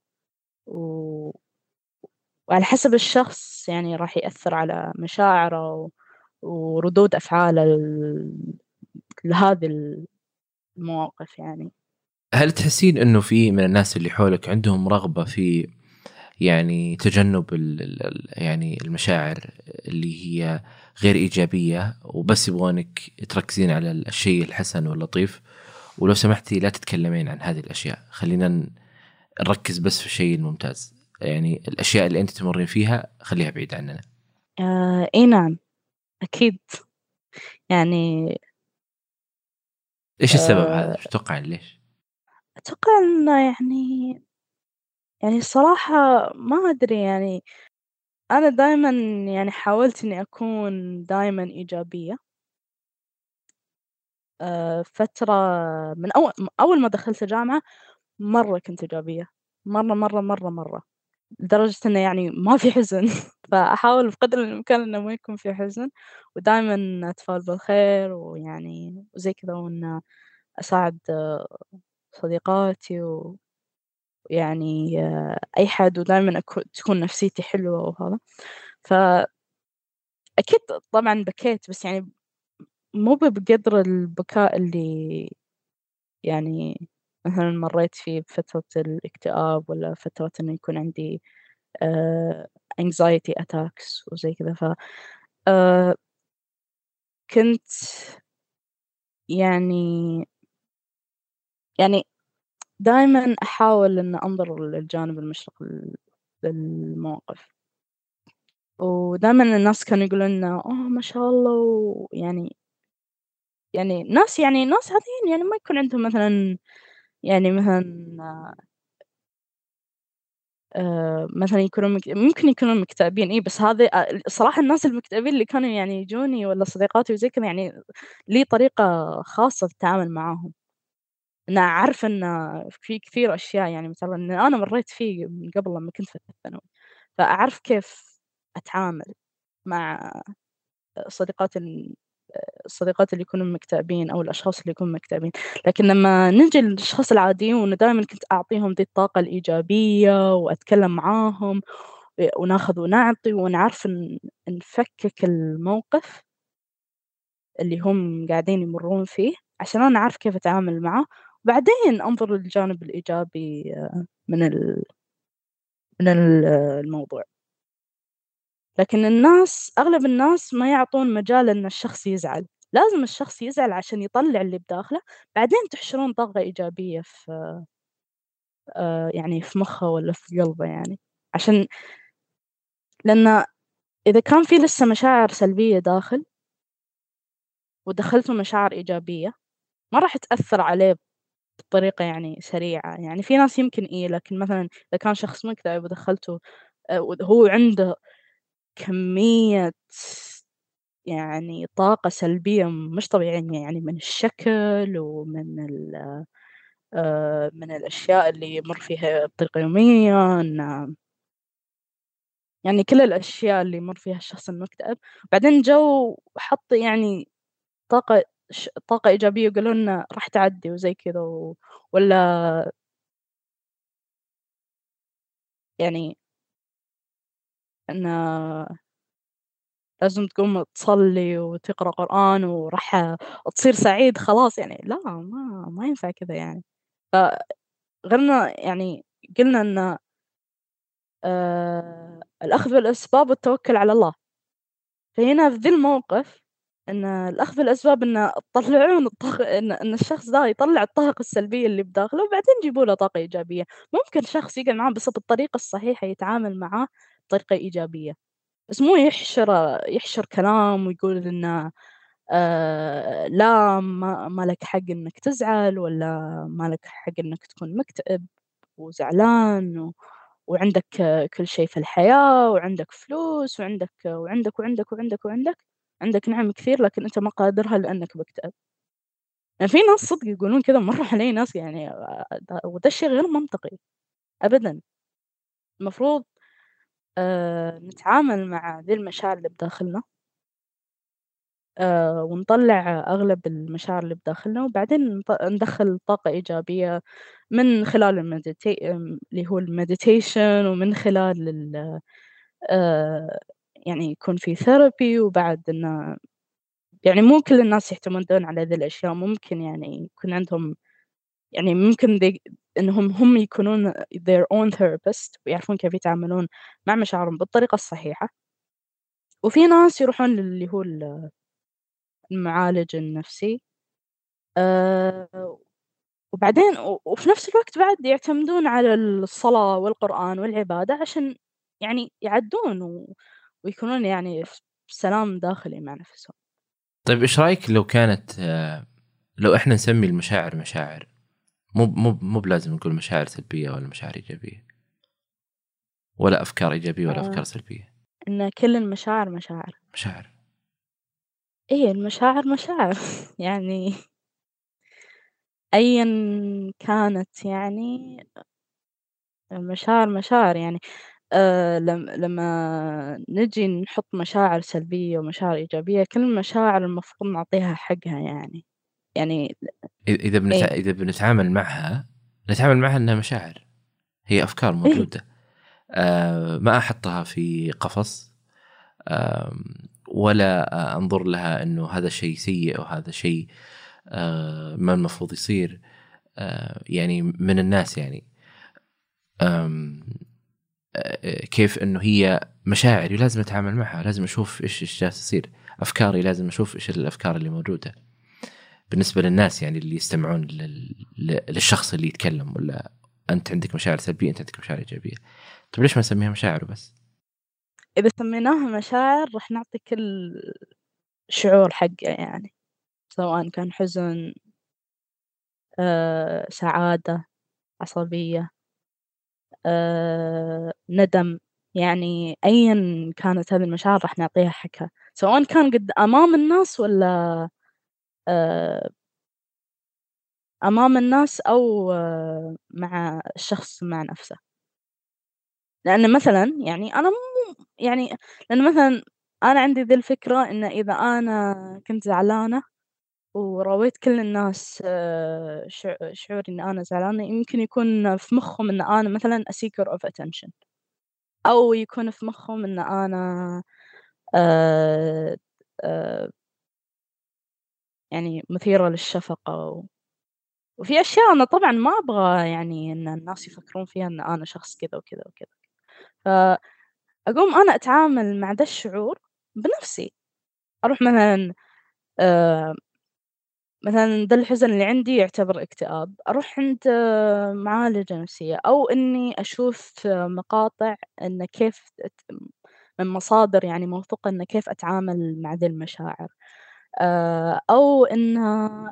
Speaker 2: و وعلى حسب الشخص يعني راح يأثّر على مشاعره وردود أفعاله لهذه المواقف يعني.
Speaker 1: هل تحسين إنه في من الناس اللي حولك عندهم رغبة في يعني تجنب يعني المشاعر اللي هي غير إيجابية وبس يبغونك تركزين على الشيء الحسن واللطيف ولو سمحتي لا تتكلمين عن هذه الأشياء خلينا نركز بس في الشيء الممتاز يعني الأشياء اللي أنت تمرين فيها خليها بعيد عننا
Speaker 2: آه إي نعم أكيد يعني
Speaker 1: إيش السبب آه هذا؟ تتوقع ليش؟
Speaker 2: أتوقع إنه يعني يعني الصراحة ما أدري يعني أنا دايمًا يعني حاولت إني أكون دايمًا إيجابية. آه، فترة من أول أول ما دخلت الجامعة مرّة كنت إيجابية، مرّة، مرّة، مرّة، مرّة، لدرجة إنه يعني ما في حزن، فأحاول بقدر الإمكان إنه ما يكون في حزن، ودايمًا أتفائل بالخير ويعني وزي كذا وإنه أساعد صديقاتي و يعني أي حد ودايمًا تكون نفسيتي حلوة وهذا، ف أكيد طبعًا بكيت بس يعني مو بقدر البكاء اللي يعني مثلًا مرّيت فيه بفترة الاكتئاب والّا فترة إنه يكون عندي آآ anxiety attacks وزي كذا ف آآ كنت يعني يعني دايمًا أحاول إن أنظر للجانب المشرق للمواقف. ودايمًا الناس كانوا يقولون لنا "آه ما شاء الله" ويعني يعني ناس يعني ناس عاديين يعني ما يكون عندهم مثلًا يعني مثلًا آآ مثلًا يكونوا مك ممكن يكونوا مكتئبين إي، بس هذي الصراحة الناس المكتئبين اللي كانوا يعني يجوني والّا صديقاتي وزي كذا يعني لي طريقة خاصة في التعامل معاهم. أنا أعرف إن في كثير أشياء يعني مثلًا أنا مرّيت فيه من قبل لمّا كنت في الثانوي، فأعرف كيف أتعامل مع صديقات الصديقات اللي يكونوا مكتئبين أو الأشخاص اللي يكونوا مكتئبين، لكن لمّا نيجي للأشخاص العاديين وأنا دايمًا كنت أعطيهم ذي الطاقة الإيجابية وأتكلم معاهم وناخذ ونعطي ونعرف نفكك الموقف اللي هم قاعدين يمرون فيه عشان أنا أعرف كيف أتعامل معاه وبعدين أنظر للجانب الإيجابي آه، من من الموضوع. لكن الناس أغلب الناس ما يعطون مجال إن الشخص يزعل، لازم الشخص يزعل عشان يطلّع اللي بداخله، بعدين تحشرون طاقة إيجابية في آآ يعني في مخه والّا في قلبه يعني، عشان لأن إذا كان في لسه مشاعر سلبية داخل ودخّلتوا مشاعر إيجابية، ما راح تأثّر عليه بطريقة يعني سريعة، يعني في ناس يمكن إيه، لكن مثلًا إذا كان شخص مكتئب ودخّلته آآ وهو عنده كمية يعني طاقة سلبية مش طبيعية يعني من الشكل ومن ال آآ من الأشياء اللي يمُر فيها بطريقة يوميًا، يعني كل الأشياء اللي يمُر فيها الشخص المكتئب، بعدين جو حط يعني طاقة طاقة إيجابية وقالوا لنا راح تعدّي وزي كذا و والّا يعني إن لازم تقوم تصلّي وتقرأ قرآن وراح تصير سعيد خلاص يعني، لا ما ما ينفع كذا يعني. فغيرنا يعني قلنا إن آآ الأخذ بالأسباب والتوكل على الله، فهنا في ذي الموقف إن الأخذ بالأسباب إن تطلعون الطاقة إن إن الشخص ذا يطلّع الطاقة السلبية اللي بداخله وبعدين جيبوا له طاقة إيجابية، ممكن شخص يقعد معاه بس بالطريقة الصحيحة يتعامل معاه بطريقة إيجابية، بس مو يحشر يحشر كلام ويقول إنه آآ لا ما ما لك حق إنك تزعل ولا ما لك حق إنك تكون مكتئب وزعلان و وعندك كل شيء في الحياة وعندك فلوس وعندك وعندك وعندك وعندك وعندك، عندك نِعَم كثير لكن أنت ما قادرها لأنك مكتئب. يعني في ناس صدق يقولون كذا مرّة علي ناس يعني وده الشيء غير منطقي أبدًا. المفروض آآ نتعامل مع ذي المشاعر اللي بداخلنا آآ ونطلّع أغلب المشاعر اللي بداخلنا وبعدين ندخّل طاقة إيجابية من خلال المديتا اللي هو الmeditation ومن خلال ال آآ يعني يكون في therapy وبعد إنه يعني مو كل الناس يعتمدون على ذي الأشياء، ممكن يعني يكون عندهم يعني ممكن they إنهم هم يكونون their own therapist ويعرفون كيف يتعاملون مع مشاعرهم بالطريقة الصحيحة، وفي ناس يروحون للي هو ال المعالج النفسي آآ وبعدين وفي نفس الوقت بعد يعتمدون على الصلاة والقرآن والعبادة عشان يعني يعدّون ويكونون يعني في سلام داخلي مع نفسهم.
Speaker 1: طيب إيش رأيك لو كانت لو إحنا نسمي المشاعر مشاعر مو مو مو بلازم نقول مشاعر سلبية ولا مشاعر إيجابية ولا أفكار إيجابية ولا
Speaker 2: آه.
Speaker 1: أفكار سلبية
Speaker 2: إن كل المشاعر مشاعر.
Speaker 1: مشاعر.
Speaker 2: إيه المشاعر مشاعر يعني أيًا كانت يعني المشاعر مشاعر يعني لم لمّا نجي نحط مشاعر سلبية ومشاعر إيجابية كل المشاعر المفروض نعطيها حقها يعني، يعني
Speaker 1: إ إذا بنت
Speaker 2: إيه.
Speaker 1: إذا بنتعامل معها نتعامل معها إنها مشاعر هي أفكار
Speaker 2: إيه.
Speaker 1: موجودة آآ ما أحطها في قفص آمم ولا أنظر لها إنه هذا شيء سيء أو هذا شيء آآ ما المفروض يصير آآ يعني من الناس يعني آآ كيف إنه هي مشاعري لازم أتعامل معها، لازم أشوف إيش إيش جالس يصير، أفكاري لازم أشوف إيش الأفكار اللي موجودة. بالنسبة للناس يعني اللي يستمعون للشخص اللي يتكلم والّا أنت عندك مشاعر سلبية، أنت عندك مشاعر إيجابية. طيب ليش ما نسميها مشاعر وبس؟
Speaker 2: إذا سميناها مشاعر راح نعطي كل شعور حقه يعني، سواء كان حزن آآ سعادة، عصبية آآ ندم، يعني أيًا كانت هذه المشاعر راح نعطيها حقها، سواء كان قد أمام الناس والّا آآ أمام الناس أو آه، مع الشخص مع نفسه. لأن مثلًا يعني أنا مو يعني لأن مثلًا أنا عندي ذي الفكرة إن إذا أنا كنت زعلانة وراويت كل الناس آه، شعوري إن أنا زعلانة يمكن يكون في مخهم إن أنا مثلًا a seeker of attention أو يكون في مخهم إن أنا يعني مثيرة للشفقة و وفي أشياء أنا طبعًا ما أبغى يعني إن الناس يفكرون فيها إن أنا شخص كذا وكذا وكذا، فأقوم أنا أتعامل مع ذا الشعور بنفسي، أروح مثلًا آآ مثلًا ده الحزن اللي عندي يعتبر اكتئاب، أروح عند معالجة نفسية أو إني أشوف مقاطع إن كيف من مصادر يعني موثوقة إن كيف أتعامل مع ذي المشاعر، أو إن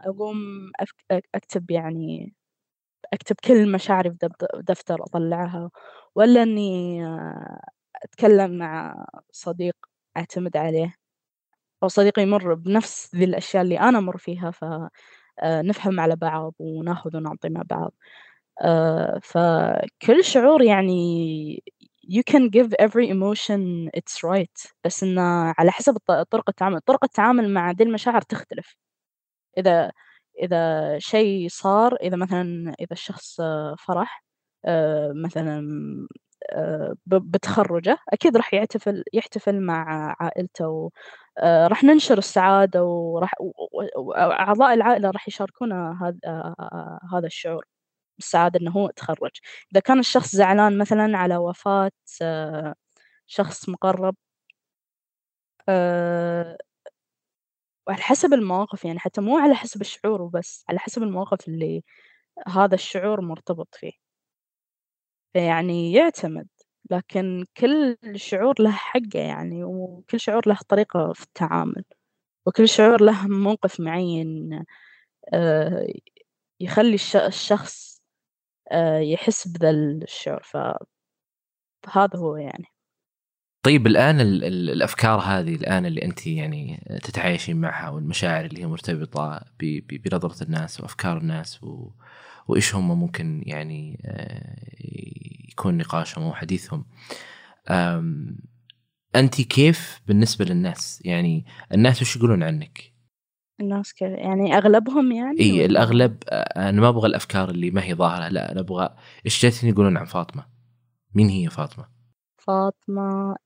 Speaker 2: أقوم أك أكتب يعني أكتب كل مشاعري في دف دفتر أطلعها، والّا إني أتكلم مع صديق أعتمد عليه، أو صديق يمر بنفس ذي الأشياء اللي أنا أمر فيها ف آآ نفهم على بعض وناخذ ونعطي مع بعض، فكل شعور يعني you can give every emotion its right بس إنه على حسب طرق التعامل، طرق التعامل مع ذي المشاعر تختلف، إذا إذا شيء صار إذا مثلًا إذا الشخص فرح آآ مثلًا ب بتخرُّجه أكيد راح يعتفل يحتفل مع عائلته آآ راح ننشر السعادة وراح وأعضاء العائلة راح يشاركونا هذا الشعور. بالسعادة إنه هو اتخرّج، إذا كان الشخص زعلان مثلًا على وفاة شخص مُقرّب وعلى حسب المواقف يعني حتى مو على حسب الشعور وبس، على حسب المواقف اللي هذا الشعور مرتبط فيه. فيعني يعتمد، لكن كل شعور له حقه يعني، وكل شعور له طريقة في التعامل، وكل شعور له موقف معين آآ يخلّي الش الشخص يحس بذا الشعور، فهذا هو يعني.
Speaker 1: طيب الآن ال ال الأفكار هذه الآن اللي أنتِ يعني تتعايشين معها والمشاعر اللي هي مرتبطة ب ب بنظرة الناس وأفكار الناس و وإيش هم ممكن يعني يكون نقاشهم أو حديثهم. أنتِ كيف بالنسبة للناس؟ يعني الناس وش يقولون عنِك؟
Speaker 2: الناس كيف يعني أغلبهم يعني
Speaker 1: إي
Speaker 2: والّا؟
Speaker 1: الأغلب أنا ما أبغى الأفكار اللي ما هي ظاهرة، لأ أنا أبغى إيش جالسين يقولون عن فاطمة؟ مين هي فاطمة؟
Speaker 2: فاطمة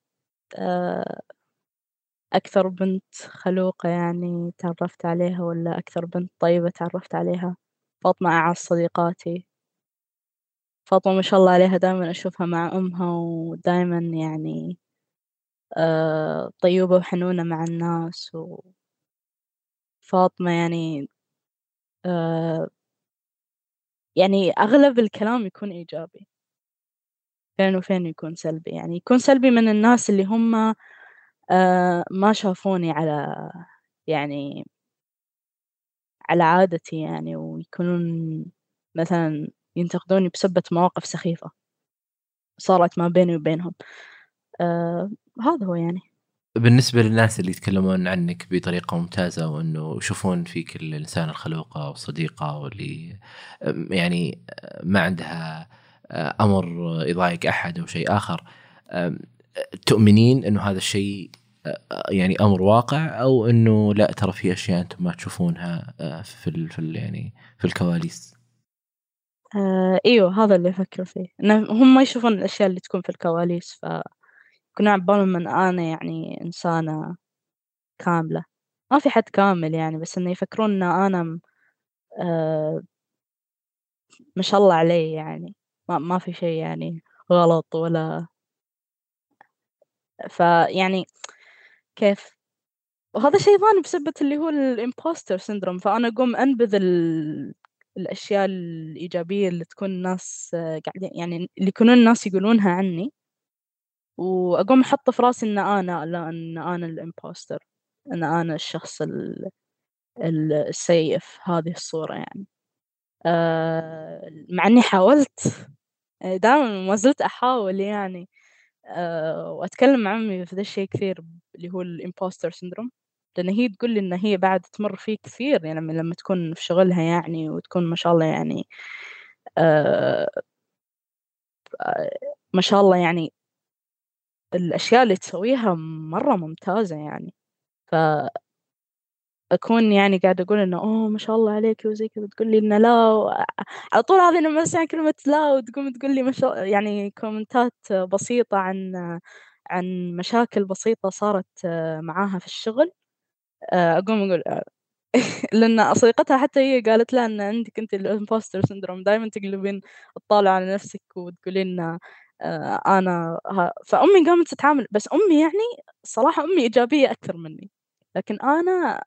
Speaker 2: آآ أكثر بنت خلوقة يعني تعرّفت عليها والّا أكثر بنت طيبة تعرّفت عليها؟ فاطمة أعز صديقاتي. فاطمة ما شاء الله عليها دايمًا أشوفها مع أمها ودايمًا يعني آآ طيوبة وحنونة مع الناس و فاطمة يعني آآ يعني أغلب الكلام يكون إيجابي. فين وفين يكون سلبي، يعني يكون سلبي من الناس اللي هم آآ ما شافوني على يعني على عادتي يعني ويكونون مثلًا ينتقدوني بسبة مواقف سخيفة صارت ما بيني وبينهم، آآ هذا هو يعني.
Speaker 1: بالنسبة للناس اللي يتكلمون عنِك بطريقة ممتازة وإنه يشوفون فيك الإنسانة الخلوقة والصديقة واللي يعني ما عندها أمر يضايق أحد أو شيء آمم تؤمنين إنه هذا الشيء يعني أمر واقع أو إنه لأ ترى في أشياء أنتم ما تشوفونها في ال في ال يعني في الكواليس؟
Speaker 2: آآ أيوه هذا اللي أفكر فيه، هم ما يشوفون الأشياء اللي تكون في الكواليس، فيكونون على بالهم إن أنا يعني إنسانة كاملة، ما في حد كامل يعني بس إنه يفكرون إن أنا م آآ ما شاء الله علي يعني، ما ما في شيء يعني غلط ولا فيعني كيف؟ وهذا شيء ثاني بسبة اللي هو الimposter syndrome فأنا أقوم أنبذ ال الأشياء الإيجابية اللي تكون الناس قاعدين يعني اللي يكونون الناس يقولونها عني. وأقوم أحط في رأسي إن أنا لا إن أنا الimposter إن أنا الشخص ال ال السيء في هذه الصورة يعني. آآ مع إني حاولت دائمًا ما زلت أحاول يعني آآ وأتكلم مع أمي في ذا الشيء كثير اللي هو الimposter syndrome لأن هي تقول لي إن هي بعد تمر فيه كثير يعني لمّا تكون في شغلها يعني وتكون ما شاء الله يعني آآ ما شاء الله يعني الأشياء اللي تسويها مرة ممتازة يعني، ف أكون يعني قاعدة أقول إنه أوه ما شاء الله عليكِ وزي كذا تقول لي إنه لا على طول هذه لمّا أسمع كلمة لا وتقوم تقول لي ما شاء يعني كومنتات بسيطة عن عن مشاكل بسيطة صارت معاها في الشغل، أقوم أقول لأن صديقتها حتى هي قالت لها إن عندِك أنتِ الimposter syndrome دايمًا تقلبين الطاولة على نفسِك وتقولين آآ أنا ه فأمي قامت تتعامل بس أمي يعني الصراحة أمي إيجابية أكثر مني، لكن أنا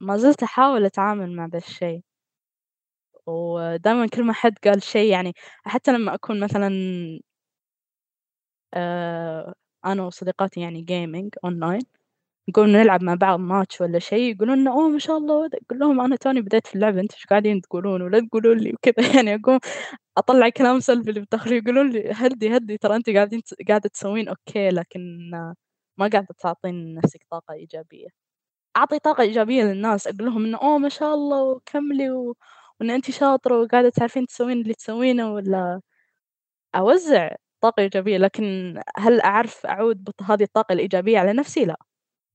Speaker 2: ما زلت أحاول أتعامل مع ذا الشي. ودايمًا كل ما حد قال شي يعني حتى لمّا أكون مثلًا آآ أنا وصديقاتي يعني gaming online نقوم نلعب مع بعض ماتش والّا شي يقولون لنا أوه ما شاء الله وهذا أقول لهم أنا توني بديت في اللعبة أنتم إيش قاعدين تقولون ولا تقولون لي وكذا يعني أقوم أطلّع كلام سلبي اللي بداخلي يقولون لي هدّي، هدّي ترى أنتِ قاعدين ت قاعدة تسوين okay لكن ما قاعدة تعطين نفسِك طاقة إيجابية. أعطي طاقة إيجابية للناس أقول لهم إنه أوه ما شاء الله وكملي و وإن أنتِ شاطرة وقاعدة تعرفين تسوين اللي تسوينه والّا أوزّع طاقة إيجابية، لكن هل أعرف أعود بط هذه الطاقة الإيجابية على نفسي؟ لأ.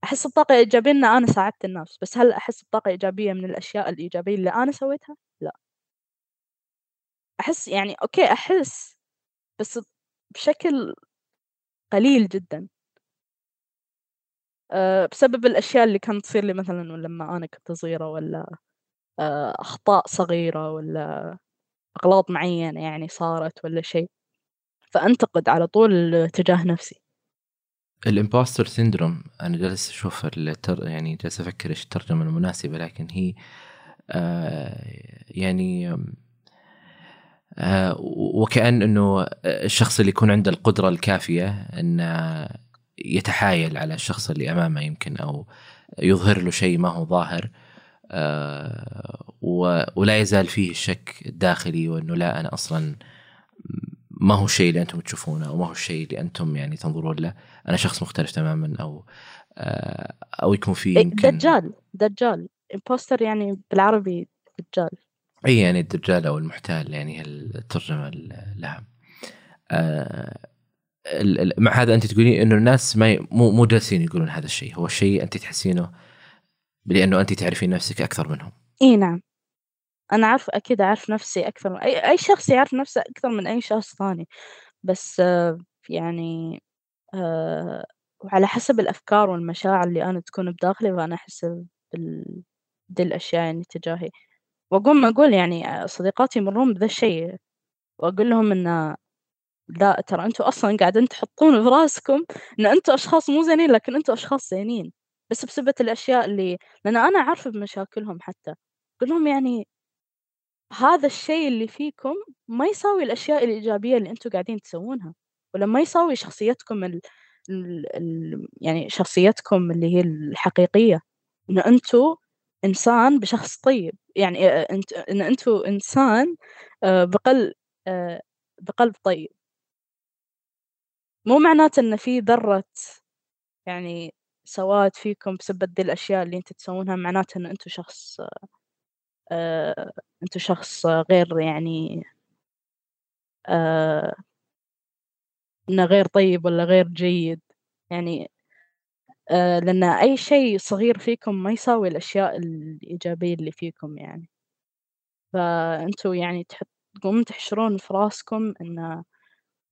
Speaker 2: أحس بطاقة إيجابية إن أنا ساعدت الناس، بس هل أحس بطاقة إيجابية من الأشياء الإيجابية اللي أنا سويتها؟ لأ. أحس يعني أوكي أحس، بس بشكل قليل جدًا. آآ بسبب الأشياء اللي كانت تصير لي مثلًا لمّا أنا كنت صغيرة والّا آآ أخطاء صغيرة والّا أغلاط معيّنة يعني صارت والّا شيء، فأنتقد على طول تجاه نفسي.
Speaker 1: الimposter syndrome أنا جالس أشوف التر يعني جالس أفكر إيش الترجمة المناسبة لكن هي آه يعني آه وكأن إنه الشخص اللي يكون عنده القدرة الكافية إنه يتحايل على الشخص اللي أمامه يمكن أو يظهر له شيء ما هو ظاهر آه ولا يزال فيه الشك الداخلي وإنه لا أنا أصلا ما هو الشيء اللي أنتم تشوفونه أو ما هو الشيء اللي أنتم يعني تنظرون له؟ أنا شخص مختلف تماما أو آه أو يكون في
Speaker 2: إيه، يمكن دجال دجال. Imposter يعني بالعربي دجال.
Speaker 1: إي يعني الدجال أو المحتال يعني الترجمة لها. آه مع هذا أنت تقولين إنه الناس ما مو مو جالسين يقولون هذا الشيء. هو الشيء أنت تحسينه لأنه أنت تعرفين نفسك أكثر منهم.
Speaker 2: إي نعم. أنا عارفه أكيد اعرف نفسي أكثر من أي أي شخص يعرف نفسه أكثر من أي شخص ثاني. بس يعني آه وعلى حسب الأفكار والمشاعر اللي أنا تكون بداخلي فأنا أحس بال دي الاشياء يعني تجاهي. واقوم أقول يعني صديقاتي يمرون بذا الشيء. وأقول لهم إن لا ترى أنتم أصلا قاعدين تحطون في رأسكم إن أنتم أشخاص مو زينين لكن أنتم أشخاص زينين. بس بسبة الأشياء اللي لأن أنا عارفة بمشاكلهم حتى. أقول لهم يعني هذا الشيء اللي فيكم ما يساوي الأشياء الإيجابية اللي أنتم قاعدين تسوونها ولا ما يساوي شخصيتكم ال... ال... ال... يعني شخصيتكم اللي هي الحقيقية؟ إن أنتم إنسان بشخص طيب يعني انت ان أنتم إنسان بقلب بقلب طيب. مو معناته إن في ذرة يعني سواد فيكم بسبب ذي الأشياء اللي أنتم تسوونها معناته إن أنتم شخص أنتم شخص غير يعني آه إنه غير طيب ولا غير جيد يعني آه لأن أي شيء صغير فيكم ما يساوي الأشياء الإيجابية اللي فيكم يعني. فأنتم يعني تحط تقومون تحشرون في راسكم إن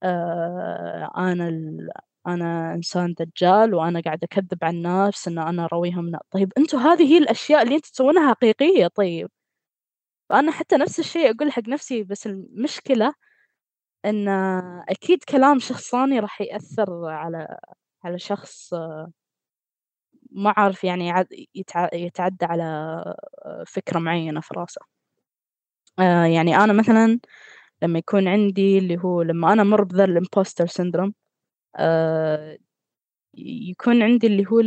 Speaker 2: آه أنا ال أنا إنسان دجال وأنا قاعدة أكذب على الناس إن أنا أرويهم طيب. أنتم هذه هي الأشياء اللي أنتم تسوونها حقيقية طيب. فأنا حتى نفس الشيء أقول حق نفسي بس المشكلة إن أكيد كلام شخص ثاني راح يأثر على على شخص ما عارف يعني يتعدى على فكرة معينة في راسه. آه يعني أنا مثلا لما يكون عندي اللي هو لما أنا أمر بذا الإمبوستر سيندروم آه يكون عندي اللي هو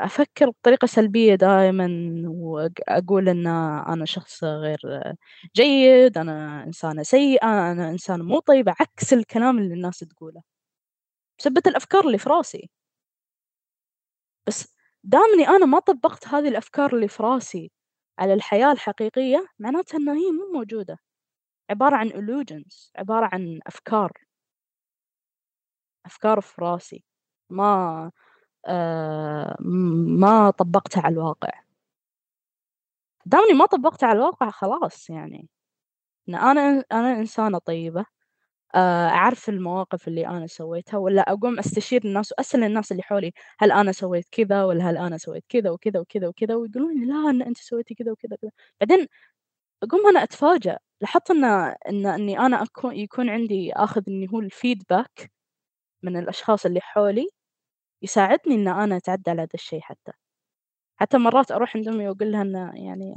Speaker 2: أفكر بطريقة سلبية دائما وأقول إن أنا شخص غير جيد أنا إنسانة سيئة أنا إنسانة مو طيبة عكس الكلام اللي الناس تقوله. بسبة الأفكار اللي في راسي. بس دامني أنا ما طبقت هذه الأفكار اللي في راسي على الحياة الحقيقية معناتها إن هي مو موجودة. عبارة عن illusions عبارة عن أفكار. أفكار في راسي. ما ما طبقتها على الواقع. دامني ما طبقتها على الواقع خلاص يعني. أنا أنا إنسانة طيبة آه، أعرف المواقف اللي أنا سويتها ولا أقوم أستشير الناس وأسأل الناس اللي حولي هل أنا سويت كذا ولا هل أنا سويت كذا وكذا وكذا وكذا ويقولون لي لا إن أنت سويتي كذا وكذا كذا. بعدين أقوم أنا أتفاجأ لاحظت إن إن إني أنا أكون يكون عندي آخذ إني هو ال feedback من الأشخاص اللي حولي يساعدني إن أنا أتعدى على هذا الشيء حتى. حتى مرات أروح عند أمي وأقول لها إنه يعني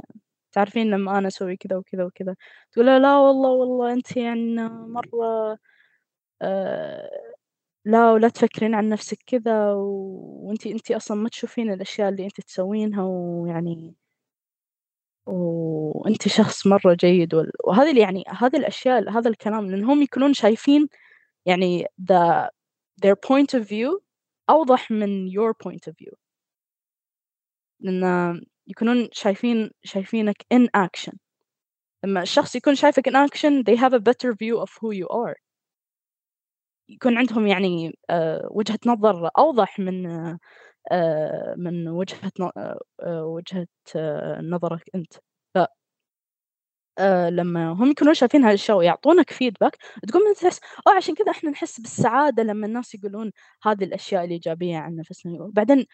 Speaker 2: تعرفين لما أنا أسوي كذا وكذا وكذا. تقول لا والله والله أنت يعني مرة آه لا ولا تفكرين عن نفسك كذا وأنتِ أنتِ أصلًا ما تشوفين الأشياء اللي أنتِ تسوينها ويعني وأنتِ شخص مرة جيد وال وهذه يعني هذه الأشياء هذا الكلام لأن هم يكونون شايفين يعني the their point of view أوضح من your point of view. لأن يكونون شايفين شايفينك in action. لما الشخص يكون شايفك in action they have a better view of who you are. يكون عندهم يعني آه، وجهة نظر أوضح من آه، من وجهة آه، وجهة نظرك أنت ف لما هم يكونون شايفين هالأشياء ويعطونك feedback تقوم أنت تحس آه عشان كذا إحنا نحس بالسعادة لما الناس يقولون هذه الأشياء الإيجابية عن نفسنا بعدين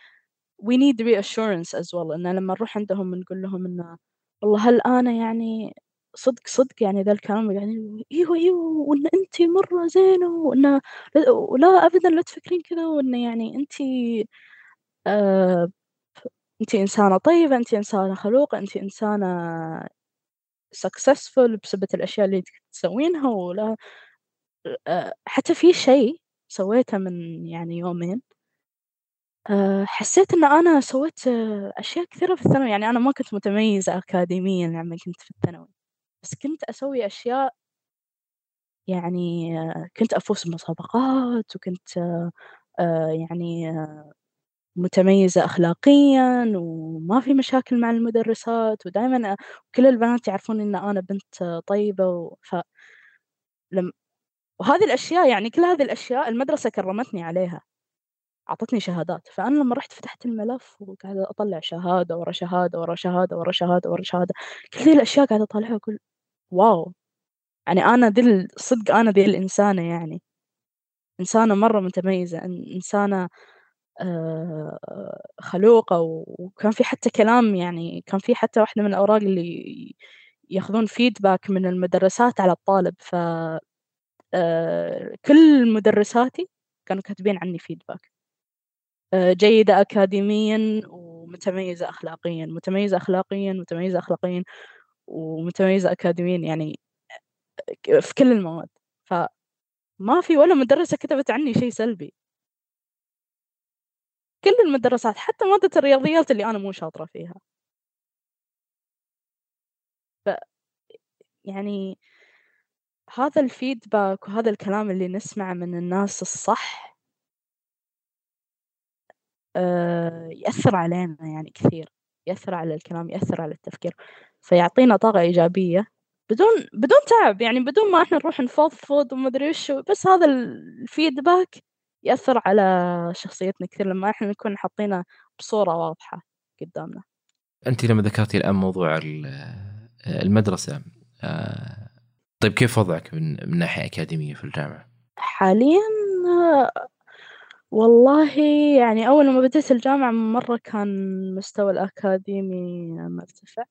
Speaker 2: we need reassurance as well إن لما نروح عندهم نقول لهم إنه والله هل أنا يعني صدق صدق يعني ذا الكلام يعني إيوه إيوه وإن أنت مرة زينة وإن لا ابدا لا تفكرين كذا وإن يعني أنت آه أنت إنسانة طيبة أنت إنسانة خلوقه أنت إنسانة successful بسبب الأشياء اللي تسوينها ولا آه حتى في شيء سويته من يعني يومين آه حسيت إن أنا سويت أشياء كثيرة في الثانوي يعني أنا ما كنت متميزة أكاديميًا لما كنت في الثانوي. بس كنت أسوي أشياء يعني كنت أفوز بمسابقات وكنت آه، يعني متميزة أخلاقيًا وما في مشاكل مع المدرسات ودايمًا كل البنات يعرفون إن أنا بنت طيبة و ف لم وهذه الأشياء يعني كل هذه الأشياء المدرسة كرّمتني عليها، أعطتني شهادات، فأنا لمّا رُحت فتحت الملف وقاعدة أطلّع شهادة ورا شهادة ورا شهادة ورا شهادة ورا شهادة، كل ذي الأشياء قاعدة أطالعها وأقول واو! يعني أنا ذي صدق أنا ذي الإنسانة يعني، إنسانة مرّة متميزة، إنسانة خلوقة وكان في حتى كلام يعني كان في حتى واحدة من الأوراق اللي ياخذون feedback من المدرسات على الطالب، ف آآ كل مدرساتي كانوا كاتبين عني feedback. آآ جيدة أكاديميًا ومتميزة أخلاقيًا، متميزة أخلاقيًا، متميزة أخلاقيًا، ومتميزة أكاديميًا يعني في كل المواد. فما في ولا مدرسة كتبت عني شيء سلبي. كل المدرسات حتى مادة الرياضيات اللي أنا مو شاطرة فيها. ف يعني هذا الفيدباك وهذا الكلام اللي نسمعه من الناس الصح آه، يأثر علينا يعني كثير يأثر على الكلام يأثر على التفكير فيعطينا طاقة إيجابية بدون بدون تعب يعني بدون ما إحنا نروح نفضفض وما أدري وش بس هذا الفيدباك يأثر على شخصيتنا كثير لما إحنا نكون حاطينه بصورة واضحة قدامنا.
Speaker 1: أنتِ لما ذكرتِ الآن موضوع المدرسة آه، طيب كيف وضعك من من ناحية أكاديمية في الجامعة؟
Speaker 2: حاليًا والله يعني أول ما بديت الجامعة مرة كان المستوى الأكاديمي مرتفع.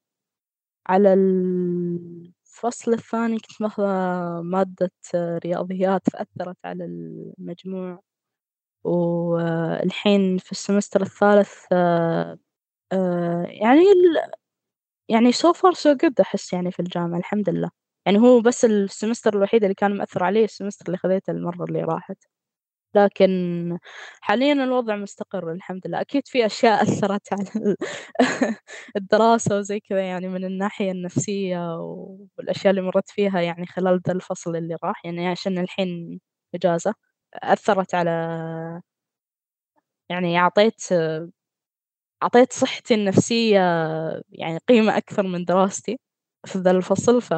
Speaker 2: على الفصل الثاني كنت ماخذة مادة رياضيات فأثّرت على المجموع، والحين في ال semester الثالث آه، يعني ال يعني so far so good أحس يعني في الجامعة الحمد لله، يعني هو بس ال semester الوحيد اللي كان مأثّر علي ال semester اللي خذيته المرّة اللي راحت. لكن حاليًا الوضع مستقر الحمد لله، أكيد في أشياء أثّرت على الدراسة وزي كذا يعني من الناحية النفسية والأشياء اللي مرّيت فيها يعني خلال ذا الفصل اللي راح، يعني عشان الحين إجازة، أثّرت على يعني أعطيت أعطيت صحتي النفسية يعني قيمة أكثر من دراستي في ذا الفصل، ف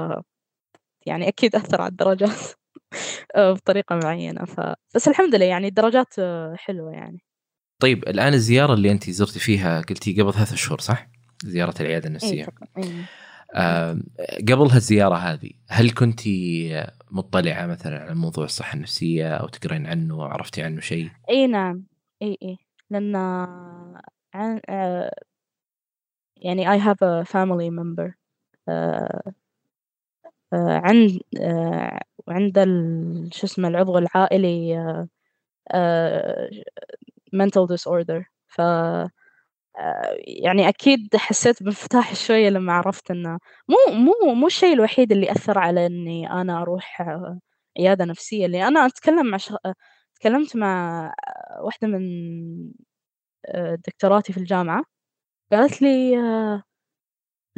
Speaker 2: يعني أكيد أثّر على الدرجات. آه، بطريقة معينة ف بس الحمد لله يعني الدرجات حلوة يعني.
Speaker 1: طيب الآن الزيارة اللي انت زرتي فيها قلتي قبل ثلاث شهور صح؟ زيارة العيادة
Speaker 2: إيه
Speaker 1: النفسية
Speaker 2: تقريبا إيه.
Speaker 1: آه قبل هالزيارة هذه هل كنت مطلعة مثلا على موضوع الصحة النفسية أو تقرين عنه عرفتي عنه شيء؟
Speaker 2: إي نعم إي إي لأن عن آه، يعني I have a family member آه، آه، عند آه، عند شو اسمه العضو العائلي آه، آه، mental disorder ف آه، يعني أكيد حسيت بانفتاح شوية لما عرفت إنه مو مو مو الشيء الوحيد اللي أثر على إني أنا أروح آه، عيادة نفسية. اللي أنا أتكلم مع شخ... تكلمت مع واحدة من آه، دكتوراتي في الجامعة. قالت لي آه،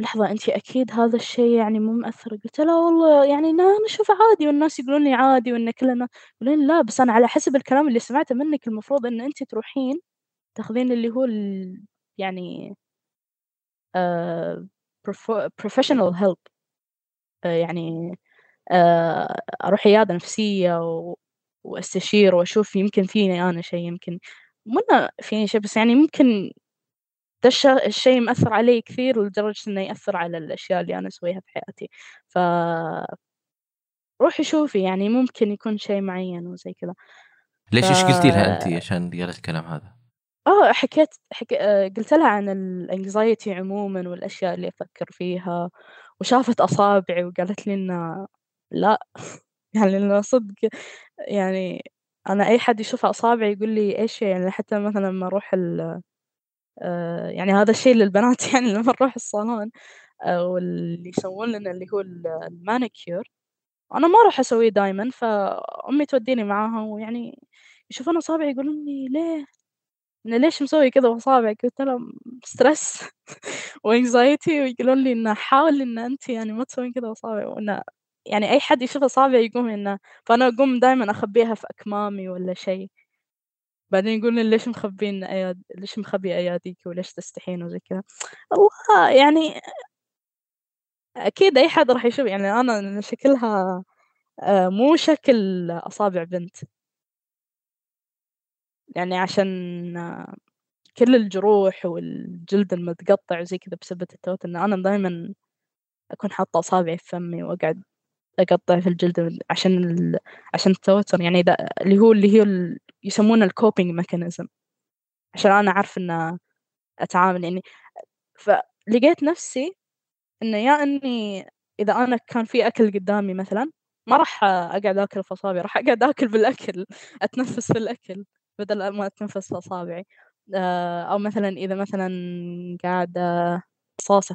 Speaker 2: لحظة أنتِ أكيد هذا الشيء يعني مو مأثّر، قُلت لها والله يعني أنا أشوفه عادي والناس يقولون لي عادي وإن كلنا يقولون لا بس أنا على حسب الكلام اللي سمعته منِّك المفروض إن أنتِ تروحين تاخذين اللي هو يعني prof professional help آآ يعني آآ أروح عيادة نفسية وأستشير وأشوف يمكن فيني أنا شيء يمكن مو فيني شيء بس يعني ممكن ده الش الشيء مأثّر علي كثير لدرجة إنه يأثّر على الأشياء اللي أنا أسويها في حياتي، ف روحي شوفي يعني ممكن يكون شيء معيّن وزي كذا.
Speaker 1: ليش إيش قلتي لها انت عشان قالت الكلام هذا؟
Speaker 2: آه حكيت حك آآ قُلت لها عن الanxiety عمومًا والأشياء اللي أفكّر فيها، وشافت أصابعي وقالت لي إنه لأ. يعني إنه صدق. يعني أنا أي حد يشوف أصابعي يقول لي إيش يعني؟ حتى مثلًا لمّا أروح ال آآ يعني هذا الشيء للبنات يعني لمّا نروح الصالون آآ واللي يسوون لنا اللي هو ال الmanicure أنا ما أروح أسويه دايمًا، فأمي توديني معاها ويعني يشوفون أصابعي يقولون لي: "ليه؟ إن ليش مسوي كذا بأصابعك؟" قُلت لهم: "stress وanxiety" ويقولون لي إنه حاولي إن أنتِ يعني ما تسوين كذا بأصابعِك، وإنه يعني أي حد يشوف أصابعي يقوم إنه فأنا أقوم دايمًا أخبّيها في أكمامي والّا شيء. بعدين يقولون لي: "ليش مخبّين أياد ليش مخبّية أياديك وليش تستحين؟" وزي كذا. والله يعني أكيد أي حد راح يشوف يعني أنا شكلها آآ مو شكل أصابع بنت. يعني عشان كل الجروح والجلد المتقطع وزي كذا بسبة التوتر، إن أنا دايمًا أكون حاطة أصابعي في فمي وأقعد أقطّع في الجلد عشان ال عشان التوتر. يعني ده اللي هو اللي هي ال يسمونه الcoping mechanism. عشان أنا أعرف إن أتعامل. يعني فلقيت نفسي إنه يا إني إذا أنا كان في أكل قدامي مثلًا، ما راح أقعد آكل في أصابعي، راح أقعد آكل بالأكل، أتنفس في الأكل. بدل ما أتنفس في أصابعي، أو مثلًا إذا مثلًا قاعدة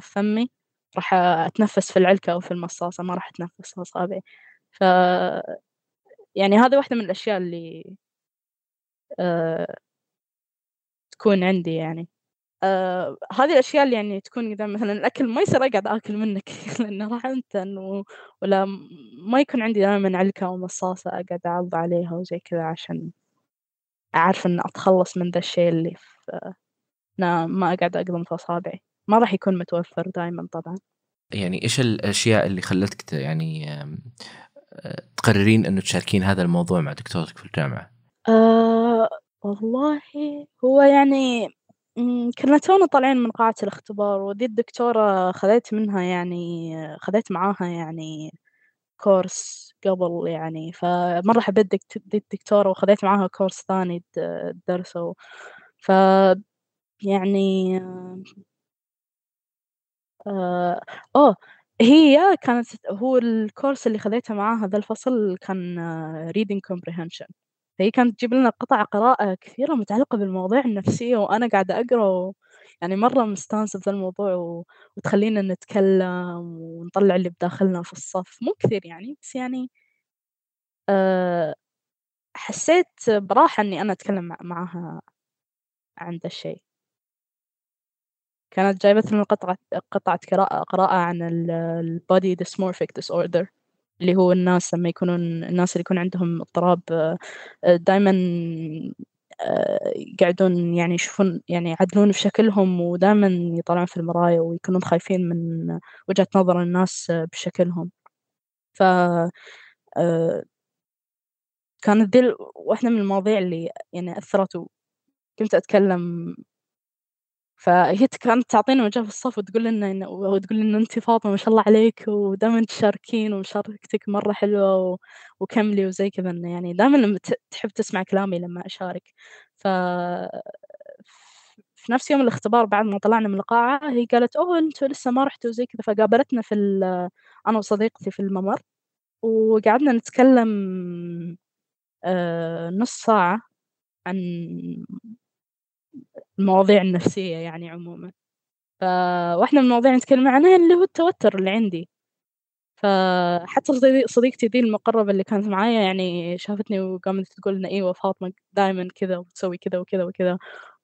Speaker 2: في فمي، راح أتنفس في العلكة أو في المصاصة، ما راح أتنفس في أصابعي، ف يعني هذه واحدة من الأشياء اللي تكون عندي يعني. آآ هذه الأشياء اللي يعني تكون قدام مثلًا الأكل ما يصير أقعد آكل منِّك لإنه راح أنتن و ولا ما يكون عندي دايمًا علكة أو مصاصة أقعد أعض عليها وزي كذا عشان أعرف إن أتخلّص من ذا الشيء اللي في إنه ما أقعد أقضم في أصابعي، ما راح يكون متوفر دايمًا طبعًا.
Speaker 1: يعني إيش الأشياء اللي خلتك يعني آه، تقررين إنه تشاركين هذا الموضوع مع دكتورتك في الجامعة؟
Speaker 2: آآ والله هو يعني كنا تونا طالعين من قاعة الاختبار وذي الدكتورة خذيت منها يعني خذيت معاها يعني course قبل يعني، فمرّة حبيت دي الدكتورة وخذيت معاها course ثاني درسه، ف يعني آه، هي كانت هو الcourse اللي خذيته معاها ذا الفصل كان reading comprehension. فهي كانت تجيب لنا قطع قراءة كثيرة متعلقة بالمواضيع النفسية وأنا قاعدة أقرأ و يعني مرّة مستانسة الموضوع و وتخلّينا نتكلم ونطلّع اللي بداخلنا في الصف، مو كثير يعني، بس يعني آآ حسيت براحة إني أنا أتكلم مع معاها عن ذا الشيء. كانت جايبت لنا قطعة قطعة قراءة قراءة عن ال الbody dysmorphic disorder اللي هو الناس لمّا يكونون الناس اللي يكون عندهم اضطراب آآ دايمًا آآ يقعدون يعني يشوفون يعني يعدلون في شكلهم ودايمًا يطالعون في المرايا ويكونون خايفين من وجهة نظر الناس بشكلهم. ف آآ كانت ال واحدة من المواضيع اللي يعني أثّرت و كنت أتكلم فهي كانت تعطينا وجه في الصف وتقول لنا وتقول لنا أنتِ فاطمة ما شاء الله عليك ودايمًا تشاركين ومشاركتِك مرة حلوة و وكملي وزي كذا، إنه يعني دايمًا لمّا ت تحب تسمع كلامي لمّا أشارك. ف في نفس يوم الاختبار بعد ما طلعنا من القاعة هي قالت: "أوه أنتم لسه ما رحتوا" وزي كذا، فقابلتنا في ال أنا وصديقتي في الممر، وقعدنا نتكلم آآ نُص ساعة عن المواضيع النفسية يعني عمومًا. فواحدة من المواضيع نتكلم عنها اللي هو التوتر اللي عندي. فحتى صدي صديقتي دي المقربة اللي كانت معايا يعني شافتني وقامت تقول لنا أيوه فاطمة دايمًا كذا وتسوي كذا وكذا وكذا،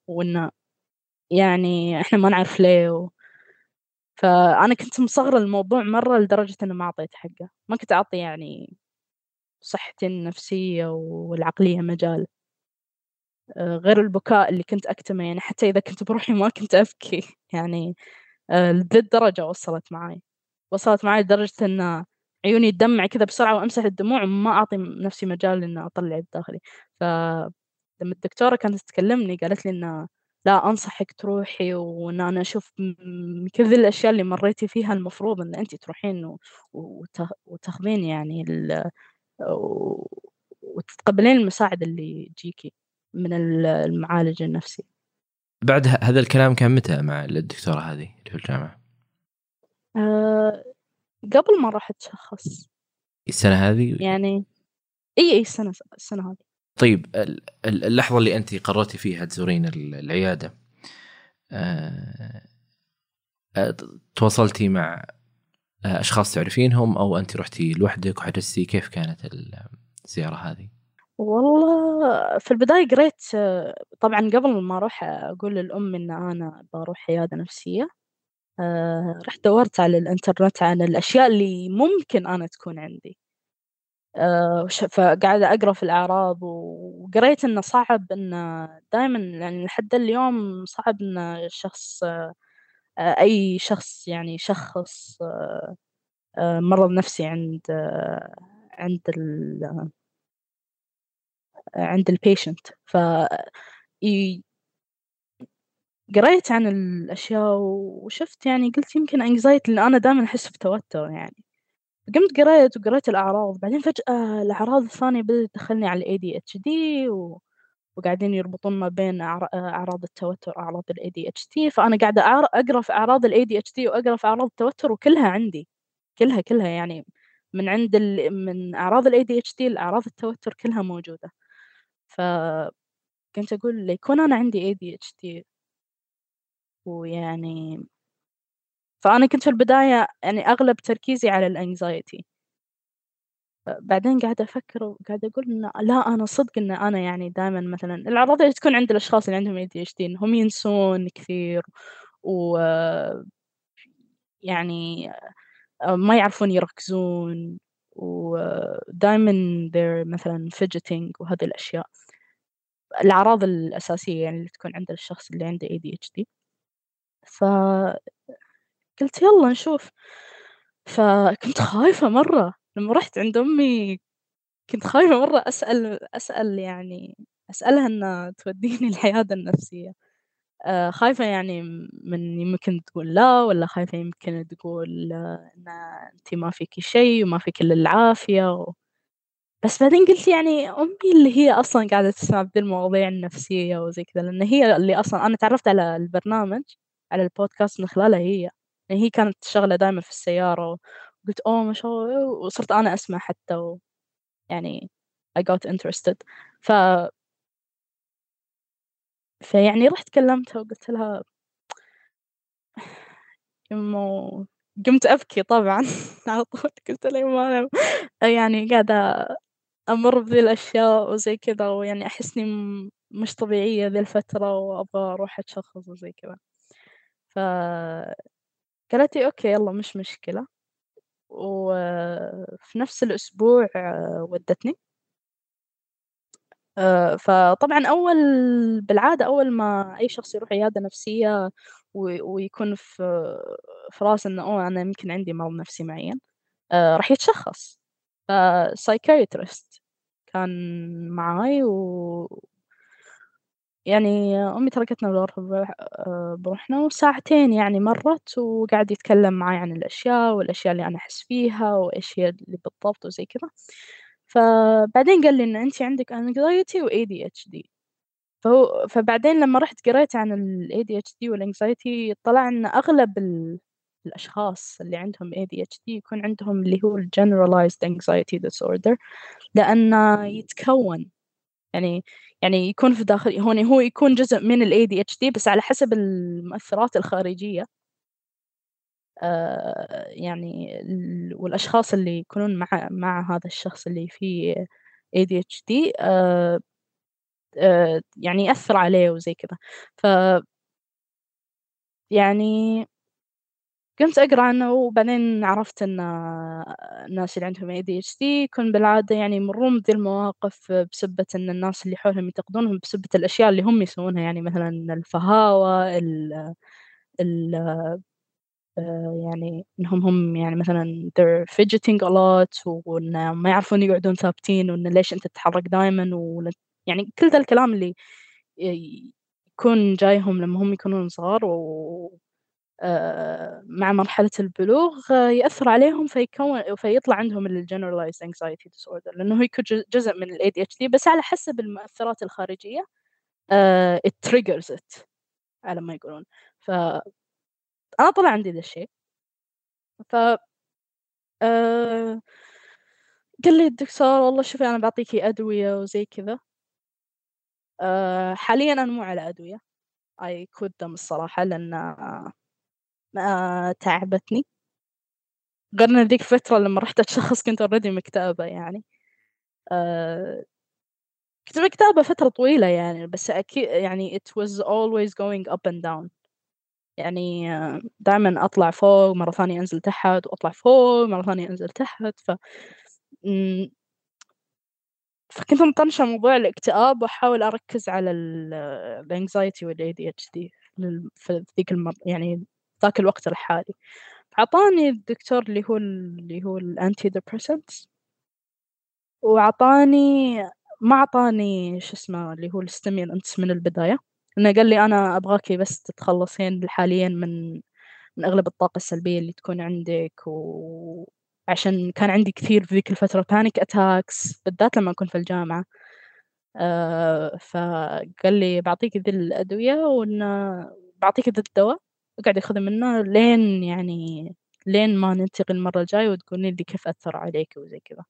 Speaker 2: وإنه يعني إحنا ما نعرف ليه و فأنا كنت مصغرة الموضوع مرة لدرجة إنه ما أعطيته حقه، ما كنت أعطي يعني صحتي النفسية والعقلية مجال. آآ غير البكاء اللي كنت أكتمه، يعني حتى إذا كنت بروحي ما كنت أبكي، يعني آآ لذي الدرجة وصلت معاي، وصلت معاي لدرجة إن عيوني تدمع كذا بسرعة وأمسح الدموع وما أعطي نفسي مجال إني أطلع الداخلي، فلمّا الدكتورة كانت تكلمني قالت لي إنه لا أنصحِك تروحي وإن أنا أشوف كل الأشياء اللي مريتِ فيها المفروض إن أنتِ تروحين وتاخذين يعني وتتقبلين المساعدة اللي تجيكِ من ال المعالج النفسي.
Speaker 1: بعد هذا الكلام كان متى مع الدكتورة هذه اللي في الجامعة؟
Speaker 2: آآ قبل ما أروح أتشخّص.
Speaker 1: السنة هذه؟
Speaker 2: يعني إي، إي السنة السنة هذه.
Speaker 1: طيب ال ال اللحظة اللي أنتِ قررتِ فيها تزورين ال العيادة آآ تواصلتِ مع أشخاص تعرفينهم أو أنتِ رُحتِ لوحدِك وحجزتِ، كيف كانت ال الزيارة هذه؟
Speaker 2: والله في البداية قريت طبعًا قبل ما أروح أقول للأم إن أنا باروح عيادة نفسية، آآ رحت دورت على الإنترنت عن الأشياء اللي ممكن أنا تكون عندي. آآ وش فقاعدة أقرأ في الأعراض وقريت إنه صعب إنه دايمًا يعني لحد اليوم صعب إن الشخص آآ أي شخص يعني يشخّص مرض نفسي عند عند ال عند الpatient. ف قريت عن الأشياء وشُفت يعني قُلت يمكن anxiety لإن أنا دايمًا أحس بتوتر يعني، قمت قريت وقريت الأعراض بعدين فجأة الأعراض الثانية بدأت تدخّلني على الADHD و وقاعدين يربطون ما بين أعر أعراض التوتر وأعراض الADHD فأنا قاعدة أقرأ في أعراض الADHD وأقرأ في أعراض التوتر وكلها عندي، كلها، كلها يعني من عند ال من أعراض الADHD لأعراض التوتر كلها موجودة. فكنت أقول ليكون أنا عندي ADHD ويعني فأنا كنت في البداية يعني أغلب تركيزي على الanxiety. بعدين قاعدة أفكر وقاعدة أقول إنه لا أنا صدق إن أنا يعني دايمًا مثلًا الأعراض اللي تكون عند الأشخاص اللي عندهم ADHD إنهم ينسون كثير و يعني ما يعرفون يركزون ودايمًا they're مثلًا fidgeting وهذي الأشياء. الأعراض الأساسية يعني اللي تكون عند الشخص اللي عنده ADHD. ف قُلت يالّا نشوف، فكنت خايفة مرة لمّا رُحت عند أمي كنت خايفة مرة أسأل أسأل يعني أسألها إنها توديني العيادة النفسية، خايفة يعني من يمكن تقول لا والّا خايفة يمكن تقول إن أنتِ ما فيكِ شي وما فيكِ إلا العافية و بس بعدين قُلت يعني أمي اللي هي أصلًا قاعدة تسمع بذي المواضيع النفسية وزي كذا، لإن هي اللي أصلًا أنا تعرفت على البرنامج على البودكاست من خلالها هي، يعني هي كانت تشغّله دايمًا في السيارة وقُلت أوه ما شاء الله وصرت أنا أسمع حتى و يعني I got interested. ف فيعني رُحت كلمتها وقُلت لها يمه قمت أبكي طبعًا على طول قُلت لها يمه أنا يعني قاعدة أمُر بذي الأشياء وزي كذا ويعني أحس إني م مش طبيعية ذي الفترة وأبغى أروح أتشخّص وزي كذا. ف قالت "أوكي يالّا مش مشكلة." وفي نفس الأسبوع ودّتني. آآ فطبعًا أول بالعادة أول ما أي شخص يروح عيادة نفسية ويكون في في راسه إنه أوه أنا يمكن عندي مرض نفسي معيّن، آآ راح يتشخّص. فpsychiatrist كان معاي و يعني أمي تركتنا آآ بروحنا وساعتين يعني مرّت وقعد يتكلم معاي عن الأشياء والأشياء اللي أنا أحس فيها وإيش هي اللي بالضبط وزي كذا، فبعدين قال لي إن أنتِ عندِك anxiety وADHD فهو فبعدين لمّا رُحت قريت عن الADHD والanxiety طلع إن أغلب ال الأشخاص اللي عندهم ADHD يكون عندهم اللي هو الgeneralized anxiety disorder لأنه يتكوّن. يعني يعني يكون في داخل هون هو يكون جزء من الADHD بس على حسب المؤثرات الخارجية. يعني ال والأشخاص اللي يكونون مع مع هذا الشخص اللي فيه ADHD آآ آآ يعني يأثّر عليه وزي كذا، ف يعني كنت أقرأ عنه وبعدين عرفت إن الناس اللي عندهم ADHD يكون بالعادة يعني يمرّون بذي المواقف بسبة إن الناس اللي حولهم ينتقدونهم بسبة الأشياء اللي هم يسوونها، يعني مثلًا الفهاوة ال ال يعني إنهم هم يعني مثلًا they're fidgeting a lot وإن ما يعرفون يقعدون ثابتين وإن ليش أنت تتحرك دايمًا ول يعني كل ذا الكلام اللي يكون جايهم لمّا هم يكونون صغار و آآ مع مرحلة البلوغ يأثّر عليهم فيكوّن فيطلع عندهم الgeneralized anxiety disorder لأنه ج جزء من الADHD بس على حسب المؤثرات الخارجية it triggers it على ما يقولون، ف أنا طلع عندي ذا الشيء. ف آآ قال لي الدكتور والله شوفي أنا باعطيكِ أدوية وزي كذا. آآ حاليًا أنا مو على أدوية I quit them الصراحة لأن آآ تعبتني. غير إن ذيك الفترة لمّا رُحت أتشخّص كنت already مكتئبة يعني. آآ كنت مكتئبة فترة طويلة يعني بس أكي يعني it was always going up and down. يعني دايمًا أطلع فوق مرة ثانية أنزل تحت وأطلع فوق مرة ثانية أنزل تحت ف فكنت مطنشة موضوع الاكتئاب وأحاول أركّز على ال الanxiety والADHD لل في ذيك المر يعني ذاك الوقت الحالي. فعطاني الدكتور اللي هو ال اللي هو الantidepressants وعطاني ما عطاني شو اسمه اللي هو الstimulants من البداية، لأنه قال لي أنا أبغاكِ بس تتخلّصين حاليًا من من أغلب الطاقة السلبية اللي تكون عندِك و عشان كان عندي كثير في ذيك الفترة panic attacks بالذات لمّا كنت في الجامعة. آآ فقال لي باعطيكِ ذي الأدوية وإن باعطيكِ ذا الدوا اقعدي خذي منه لين يعني لين ما نلتقي المرة الجاية وتقولين لي كيف أثّر عليكِ وزي كذا.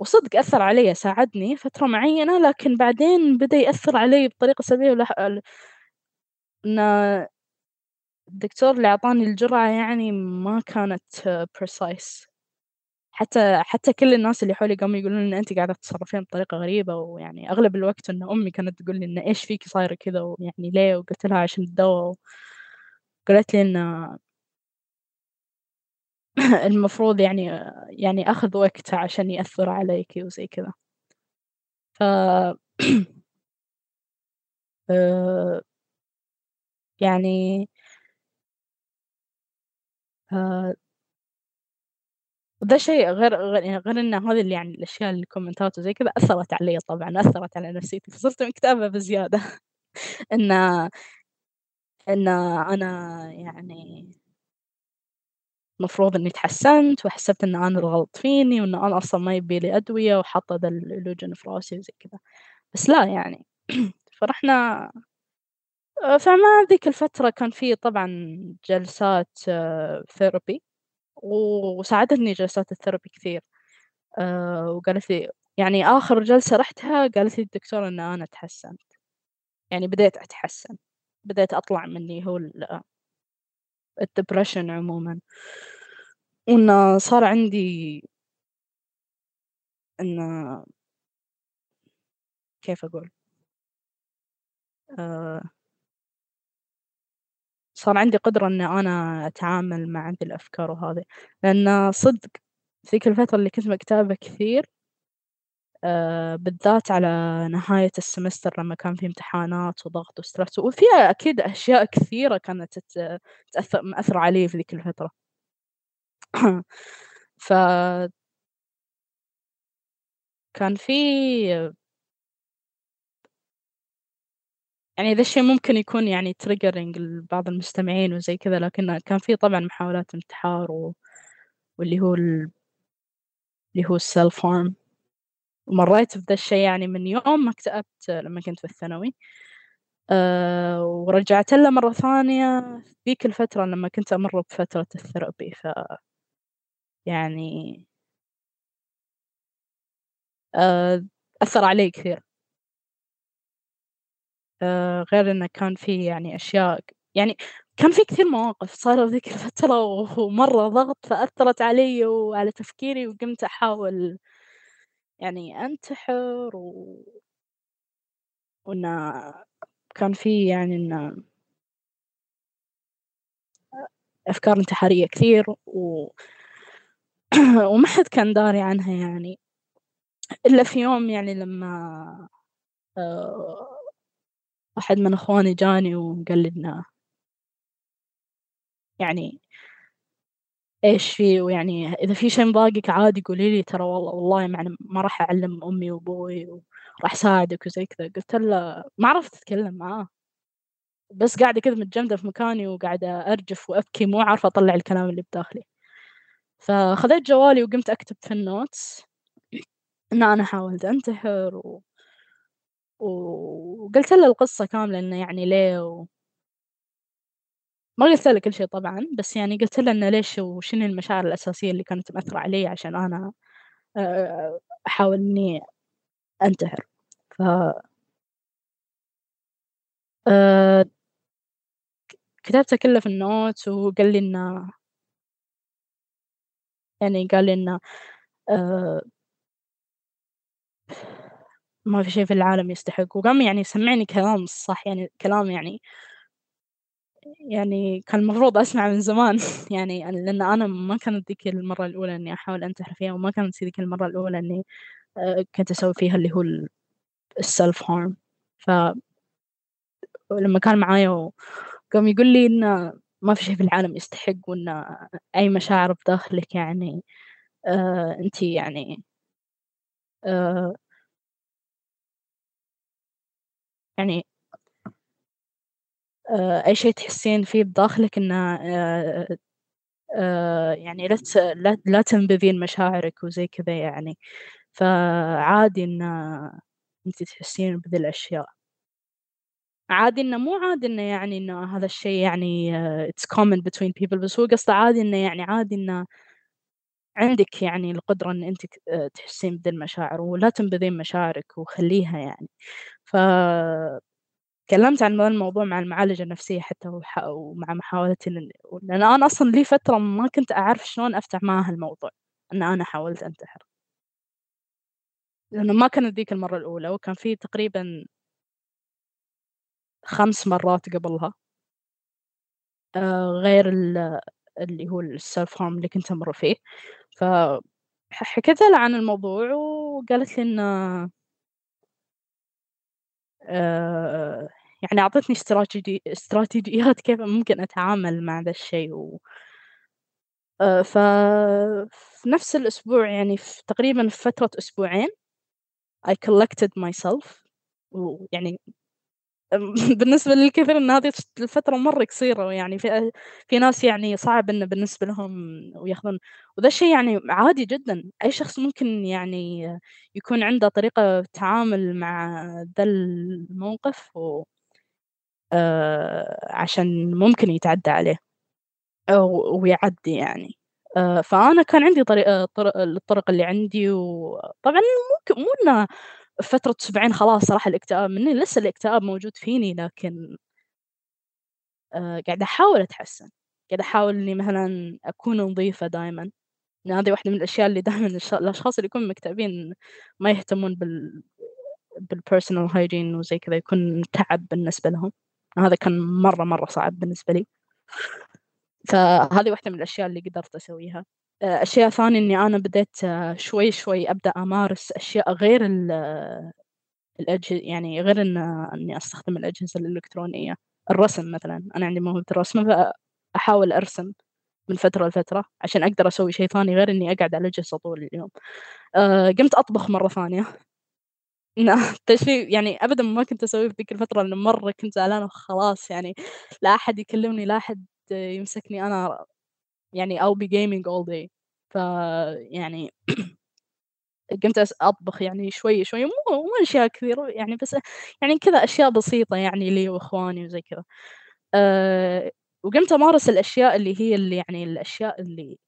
Speaker 2: وصدق أثّر عليَّ ساعدني فترة معينة لكن بعدين بدأ يأثّر عليَّ بطريقة سلبية ولح إن الدكتور اللي عطاني الجرعة يعني ما كانت precise حتى حتى كل الناس اللي حولي قاموا يقولون لي إن أنتِ قاعدة تتصرفين بطريقة غريبة، ويعني أغلب الوقت إن أمي كانت تقول لي إن إيش فيكِ صايرة كذا ويعني ليه؟ وقُلت لها عشان الدوا قالت لي إن المفروض يعني يعني آخذ وقت عشان يأثّر عليكِ وزي كذا. ف آآ يعني وده شيء غير غير يعني غير إن هذه اللي يعني الأشياء الكومنتات وزي كذا أثّرت عليَّ طبعًا، أثّرت على نفسيتي، فصرت مكتئبة بزيادة إن إن أنا يعني المفروض إني اتحسنت وحسبت إن أنا الغلط فيني وإن أنا أصلًا ما يبي لي أدوية وحاطة ذا الإلوجين في راسي وزي كذا، بس لا يعني. فرحنا. آآ فمع ذيك الفترة كان في طبعًا جلسات therapy وساعدتني جلسات الtherapy كثير. آآ وقالت لي يعني آخر جلسة رحتها قالت لي الدكتورة إن أنا اتحسنت، يعني بديت أتحسن، بديت أطلع من اللي هو ال الdepression عمومًا، وإنه صار عندي إنه كيف أقول؟ آآ صار عندي قدرة إني أنا أتعامل مع ذي الأفكار وهذي، لأن صدق ذيك الفترة اللي كنت مكتئبة كثير بالذات على نهاية السمستر لمّا كان في امتحانات وضغط وstress وفي أكيد أشياء كثيرة كانت تأثر مأثرة علي في ذيك الفترة. ف كان في يعني ذا الشيء ممكن يكون يعني triggering لبعض المستمعين وزي كذا، لكن كان في طبعًا محاولات انتحار و واللي هو ال اللي هو الself harm ومرّيت بذا الشيء يعني من يوم ما اكتئبت لمّا كنت في الثانوي، آآ ورجعت له مرّة ثانية ذيك الفترة لمّا كنت أمُر بفترة الثيرابي ف يعني آآ أثّر علي كثير. آآ غير إنه كان في يعني أشياء يعني كان في كثير مواقف صاروا ذيك الفترة ومرّة ضغط فأثّرت علي وعلى تفكيري وقمت أحاول يعني أنتحر و وإنه كان في يعني إنه أفكار انتحارية كثير و وما حد كان داري عنها يعني، إلا في يوم يعني لمّا آآ واحد من إخواني جاني وقال لي إنه يعني إيش في ويعني إذا في شي مضايقِك عادي قولي لي ترى والله والله يعني ما راح أعلّم أمي وأبوي وراح أساعدِك وزي كذا، قُلت له ما عرفت أتكلم معاه، بس قاعدة كذا متجمدة في مكاني وقاعدة أرجف وأبكي مو عارفة أطلّع الكلام اللي بداخلي، فخذيت جوالي وقمت أكتب في الnotes إن أنا حاولت أنتحر و وقُلت له القصة كاملة إنه يعني ليه و ما قُلت له كل شي طبعًا، بس يعني قُلت له إنه ليش وشنو المشاعر الأساسية اللي كانت مأثرة علي عشان أنا آآ أحاول إني أنتحر، ف ك كتبته كله في الnotes وقال لي إنه يعني قال لي إنه آآ ما في شي في العالم يستحق، وقام يعني يسمعني كلام الصح يعني كلام يعني يعني كان المفروض أسمعه من زمان. يعني أن لأن أنا ما كانت ذيك المرّة الأولى إني أحاول أنتحر فيها، وما كانت ذيك المرّة الأولى إني آآ كنت أسوي فيها اللي هو ال الself harm. ف ولمّا كان معايا وقام يقول لي إنه ما في شي في العالم يستحق، وإن أي مشاعر بداخلِك يعني آآ أنتِ يعني آآ يعني أي شي تحسين فيه بداخلِك إنه آآ آآ يعني لا لا تنبذين مشاعرِك وزي كذا يعني، فعادي إن أنتِ تحسين بذي الأشياء. عادي إنه مو عادي إنه يعني إنه هذا الشي يعني it's common between people بس هو قصده عادي إنه يعني عادي إنه عندِك يعني القدرة إن أنتِ تحسين بذي المشاعر ولا تنبذين مشاعرِك وخلّيها يعني. ف اتكلمت عن الموضوع مع المعالجة النفسية حتى وح ومع محاولتي لل لأن أنا أصلًا لي فترة ما كنت أعرف شلون أفتح معاها الموضوع، إن أنا حاولت أنتحر. لأنه ما كانت ذيك المرّة الأولى وكان في تقريبًا 5 مرات قبلها. آآ غير ال اللي هو الself harm اللي كنت أمُر فيه، ف ح حكيت لها عن الموضوع وقالت لي إنه آآ يعني أعطتني استراتيجي استراتيجيات كيف ممكن أتعامل مع ذا الشي و آآ ف في نفس الأسبوع يعني في تقريبًا في فترة أسبوعين I collected myself. ويعني بالنسبة للكثير إن هذه الفترة مرّة قصيرة ويعني في في ناس يعني صعب إنه بالنسبة لهم وياخذون. وذا الشي يعني عادي جدًا، أي شخص ممكن يعني يكون عنده طريقة تعامل مع ذا الموقف و عشان ممكن يتعدى عليه. أو ويعدّي يعني. آآ فأنا كان عندي طريقة طر الطرق اللي عندي وطبعًا ممكن مو إنه فترة أسبوعين خلاص راح الاكتئاب مني، لسه الاكتئاب موجود فيني لكن قاعدة أحاول أتحسّن، قاعدة أحاول إني مثلًا أكون نظيفة دايمًا، لأن هذه واحدة من الأشياء اللي دايمًا الش الأشخاص اللي يكونوا مكتئبين ما يهتمون بال بالpersonal hygiene وزي كذا يكون تعب بالنسبة لهم، هذا كان مرّة، مرّة صعب بالنسبة لي. فهذه واحدة من الأشياء اللي قدرت أسويها. آآ أشياء ثانية إني أنا بديت شوي، شوي أبدأ أمارس أشياء غير ال الأجه يعني غير إن إني أستخدم الأجهزة الإلكترونية، الرسم مثلًا، أنا عندي موهبة الرسم فأحاول أرسم من فترة لفترة عشان أقدر أسوي شي ثاني غير إني أقعد على الأجهزة طول اليوم. قمت أطبخ مرّة ثانية. لا. تشفي يعني ابدا ما كنت اسويه في ذيك الفترة لأنه مرة كنت زعلانة وخلاص يعني لا أحد يكلمني لا أحد يمسكني. أنا يعني I'll be gaming all day. ف يعني قمت أطبخ يعني شوي شوي مو مو أشياء كثيرة يعني بس يعني كذا أشياء بسيطة يعني لي وإخواني وزي كذا. أه وقمت أمارس الأشياء اللي هي اللي يعني الأشياء اللي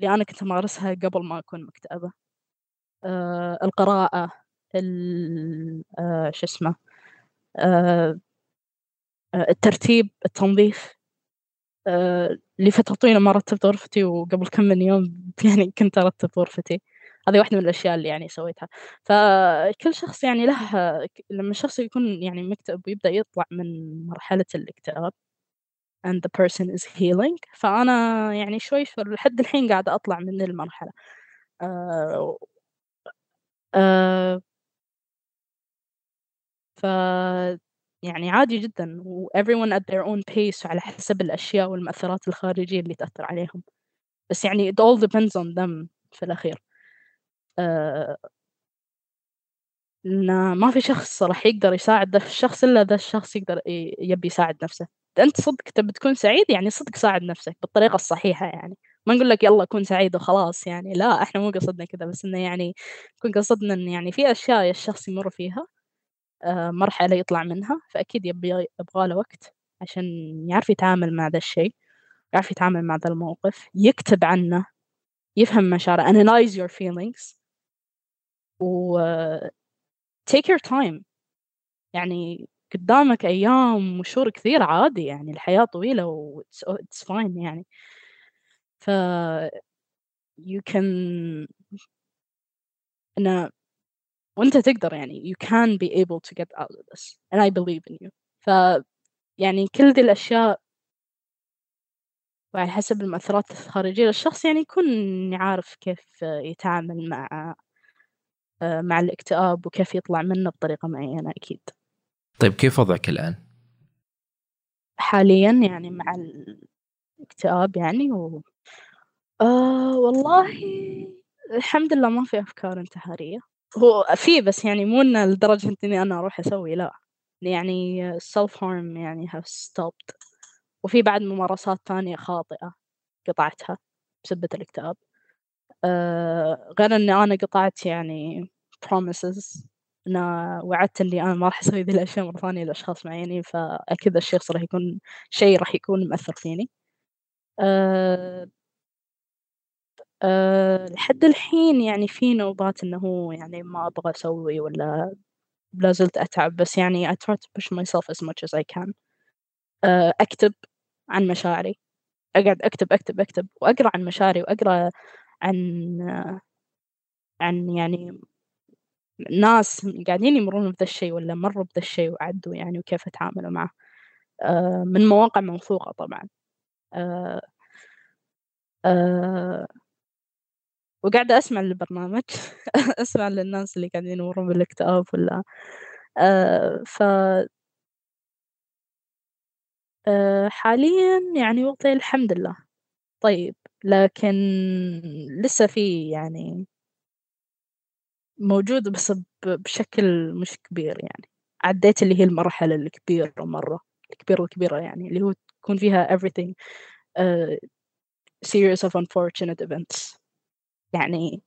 Speaker 2: اللي أنا كنت أمارسها قبل ما أكون مكتئبة. أه القراءة. أه شو اسمه أه الترتيب التنظيف لفترة طويلة ما رتبت غرفتي وقبل كم من يوم يعني كنت أرتب غرفتي. هذه واحدة من الأشياء اللي يعني سويتها. فكل شخص يعني له لما الشخص يكون يعني مكتئب ويبدأ يطلع من مرحلة الاكتئاب and the person is healing فأنا يعني شوي شوي لحد الحين قاعدة أطلع من المرحلة. uh, uh, ف يعني عادي جدا و everyone at their own pace وعلى حسب الأشياء والمؤثرات الخارجية اللي تأثر عليهم. بس يعني it all depends on them في الأخير. آه ما في شخص راح يقدر يساعد ذا الشخص إلا ذا الشخص يقدر يبي يساعد نفسه. أنت صدق تبي تكون سعيد؟ يعني صدق ساعد نفسك بالطريقة الصحيحة يعني. ما نقول لك يلا كون سعيد وخلاص يعني لا إحنا مو قصدنا كذا بس إنه يعني كون قصدنا إن يعني في أشياء الشخص يمر فيها مرحلة يطلع منها فأكيد يبغى له وقت عشان يعرف يتعامل مع ذا الشيء يعرف يتعامل مع ذا الموقف يكتب عنه يفهم مشاعره analyze your feelings. و take your time. يعني قدامك أيام وشهور كثير عادي يعني الحياة طويلة و it's, fine يعني. ف you can إنه وأنت تقدر يعني you can be able to get out of this and I believe in you. ف يعني كل دي الأشياء وعلى حسب المؤثرات الخارجية للشخص يعني يكون عارف كيف يتعامل مع مع الاكتئاب وكيف يطلع منه بطريقة معينة أكيد.
Speaker 1: طيب كيف وضعك الآن؟
Speaker 2: حاليا يعني مع الاكتئاب يعني و... آه والله الحمد لله ما في أفكار انتحارية. هو في بس يعني مو إنه لدرجة إني أنا أروح أسوي لا. يعني self harm يعني have stopped. وفي بعد ممارسات ثانية خاطئة قطعتها بسبة الاكتئاب. آه غير إني أنا قطعت يعني promises أنا وعدت إني أنا ما راح أسوي ذي الأشياء مرة ثانية لأشخاص معينين فأكيد الشخص راح يكون شيء راح يكون مؤثر فيني. أه أه لحد الحين يعني في نوبات هو يعني ما أبغى أسوي ولا لا زلت أتعب بس يعني I try to push myself as much as I can. أه أكتب عن مشاعري. أقعد أكتب أكتب أكتب وأقرأ عن مشاعري وأقرأ عن عن يعني ناس قاعدين يمرون بذا الشيء ولا مروا بذا الشيء وعدوا يعني وكيف يتعاملوا معه. آه من مواقع موثوقة طبعا. آه آه وقاعدة أسمع للبرنامج. أسمع للناس اللي قاعدين يمرون بالاكتئاب ولا آه ف آه حاليا يعني وضعي الحمد لله. طيب لكن لسه في يعني موجود بس بشكل مش كبير يعني. عديت اللي هي المرحلة الكبيرة مرة الكبيرة الكبيرة يعني اللي هو تكون فيها everything uh, series of unfortunate events. يعني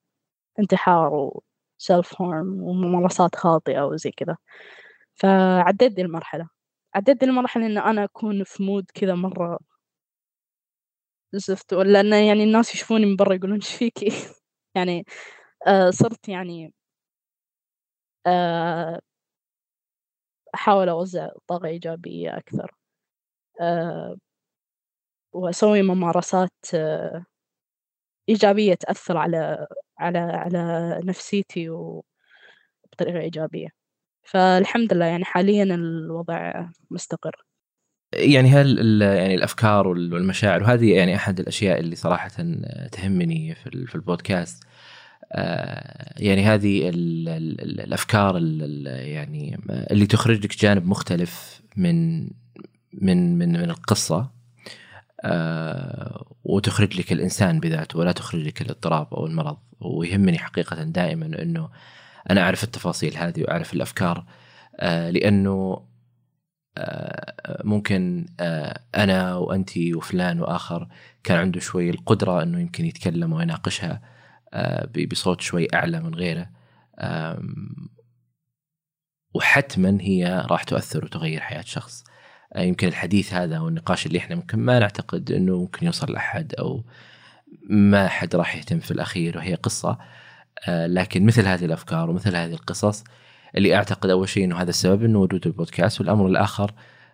Speaker 2: انتحار و self harm وممارسات خاطئة وزي كذا فعديت دي المرحلة. عديت دي المرحلة إن أنا أكون في مود كذا مرة زفت ولا إن يعني الناس يشوفوني من برا يقولون إيش فيكي يعني آه صرت يعني آه أحاول أوزع طاقة إيجابية أكثر آه وأسوي ممارسات آه إيجابية تأثر على على على نفسيتي وبطريقة إيجابية. فالحمد لله يعني حاليا الوضع مستقر.
Speaker 1: يعني هل يعني الأفكار والمشاعر وهذه يعني أحد الأشياء اللي صراحة تهمني في البودكاست. يعني هذه ال ال الأفكار ال يعني اللي تخرج لك جانب مختلف من من من من القصة. وتخرج لك الإنسان بذاته ولا تخرج لك الاضطراب أو المرض. ويهمني حقيقة دائما إنه أنا أعرف التفاصيل هذه وأعرف الأفكار آه، لأنه آه، ممكن آه، أنا وأنت وفلان وآخر كان عنده شوي القدرة إنه يمكن يتكلم ويناقشها بصوت شوي أعلى من غيره. وحتما هي راح تؤثر وتغير حياة شخص. يمكن الحديث هذا أو النقاش اللي إحنا ممكن ما نعتقد إنه ممكن يوصل لأحد أو ما حد راح يهتم في الأخير وهي قصة لكن مثل هذه الأفكار ومثل هذه القصص اللي أعتقد أول شيء إنه هذا السبب إنه وجود البودكاست والأمر الآخر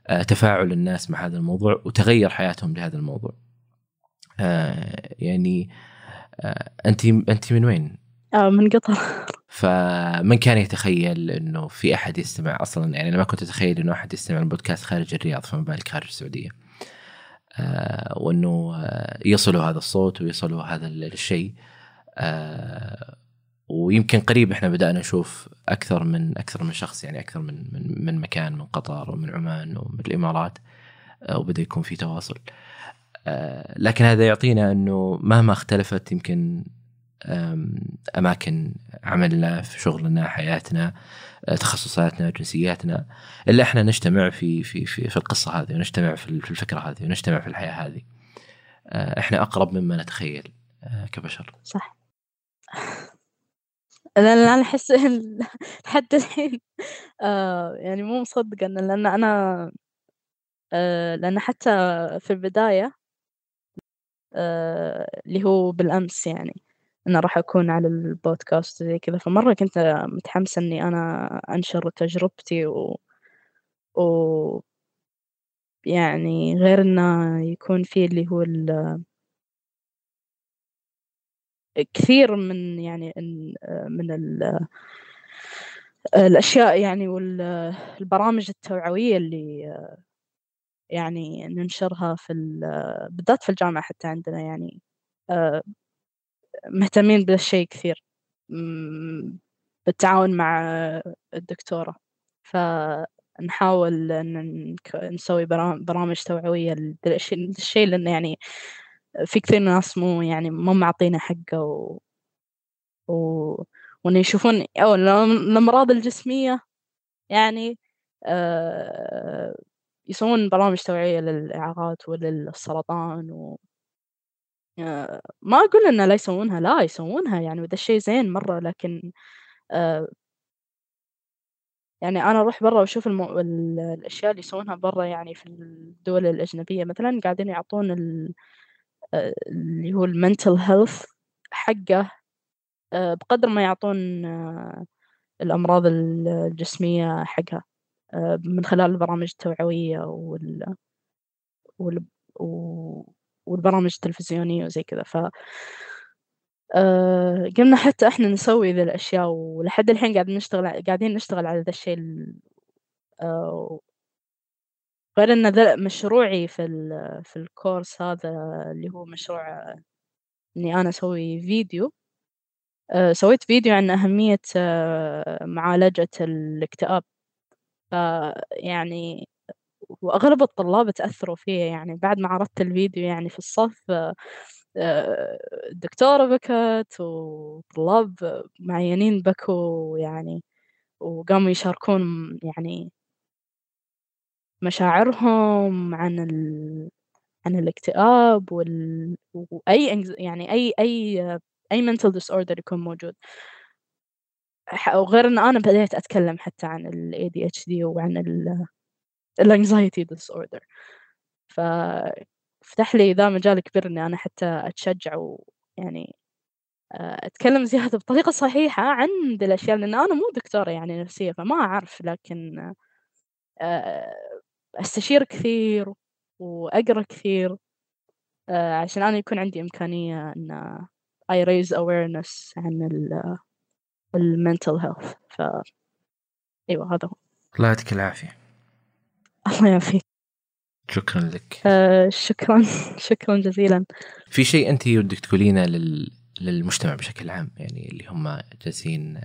Speaker 1: آه، تفاعل الناس مع هذا الموضوع وتغير حياتهم لهذا الموضوع. آه، يعني آه، انت انت من وين؟
Speaker 2: آه من قطر
Speaker 1: فمن كان يتخيل إنه في أحد يستمع أصلا يعني أنا ما كنت أتخيل إنه أحد يستمع البودكاست خارج الرياض فما بالك خارج السعودية. آه وإنه يصلوا هذا الصوت ويصلوا هذا الشيء. آه ويمكن قريب إحنا بدأنا نشوف أكثر من أكثر من شخص يعني أكثر من من, من مكان من قطر ومن عمان ومن الإمارات آه، وبدأ يكون في تواصل آه، لكن هذا يعطينا إنه مهما اختلفت يمكن أماكن عملنا في شغلنا حياتنا آه، تخصصاتنا جنسياتنا. إلا إحنا نجتمع في في في, في القصة هذه ونجتمع في الفكرة هذه ونجتمع في الحياة هذه. إحنا أقرب مما نتخيل كبشر.
Speaker 2: صح. أنا أحس لحد الحين آه يعني مو مصدقة إن لأن أنا آه لأن حتى في البداية آه اللي هو بالأمس يعني إنه راح أكون على البودكاست زي كذا. فمرة كنت متحمسة إني أنا أنشر تجربتي و و يعني غير إنه يكون في اللي هو ال كثير من يعني من الأشياء يعني والبرامج التوعوية اللي يعني ننشرها في بالذات في الجامعة حتى عندنا يعني مهتمين بهالشيء كثير. بالتعاون مع الدكتورة. فنحاول إن نسوي برامج توعوية للشيء لأنه يعني في كثير ناس مو يعني مو معطينا حقه و... و... وإنه يشوفون أو الأمراض الجسمية يعني آه يسوون برامج توعية للإعاقات وللسرطان و ما أقول إنه لا يسوونها لا يسوونها يعني وذا الشيء زين مرة لكن آه يعني أنا أروح برا وأشوف المو... الأشياء اللي يسوونها برا يعني في الدول الأجنبية مثلا قاعدين يعطون ال... اللي هو المنتل هيلث حقه آه، بقدر ما يعطون آه، الأمراض الجسمية حقها آه، من خلال البرامج التوعوية وال... وال... والبرامج التلفزيونية وزي كذا ف قمنا حتى إحنا نسوي ذي الأشياء ولحد الحين قاعدين نشتغل قاعدين نشتغل على ذا الشيء غير إن ذا مشروعي في في ال course هذا اللي هو مشروع إني أنا أسوي فيديو آه، سويت فيديو عن أهمية آه، معالجة الاكتئاب فيعني وأغلب الطلاب تأثروا فيه يعني بعد ما عرضت الفيديو يعني في الصف آه، الدكتورة بكت وطلاب معينين بكوا يعني وقاموا يشاركون يعني مشاعرهم عن ال... عن الاكتئاب وال... وأي يعني أي أي أي mental disorder يكون موجود. وغير إن أنا بديت أتكلم حتى عن ال ADHD وعن ال الانكزايتي disorder. ففتح لي ذا مجال كبير إني أنا حتى أتشجع ويعني آه، أتكلم زيادة بطريقة صحيحة عن ذي الأشياء لأن أنا مو دكتورة يعني نفسية فما أعرف لكن آه، أستشير كثير وأقرأ كثير آه، عشان أنا يكون عندي إمكانية إن I raise awareness عن ال mental health. ف أيوة هذا هو.
Speaker 1: الله يعطيك العافية.
Speaker 2: الله يعافيك.
Speaker 1: شكرا لك.
Speaker 2: آه شكرا. شكرا جزيلا.
Speaker 1: في شيء أنت ودك تقولينه لل... للمجتمع بشكل عام؟ يعني اللي هم جالسين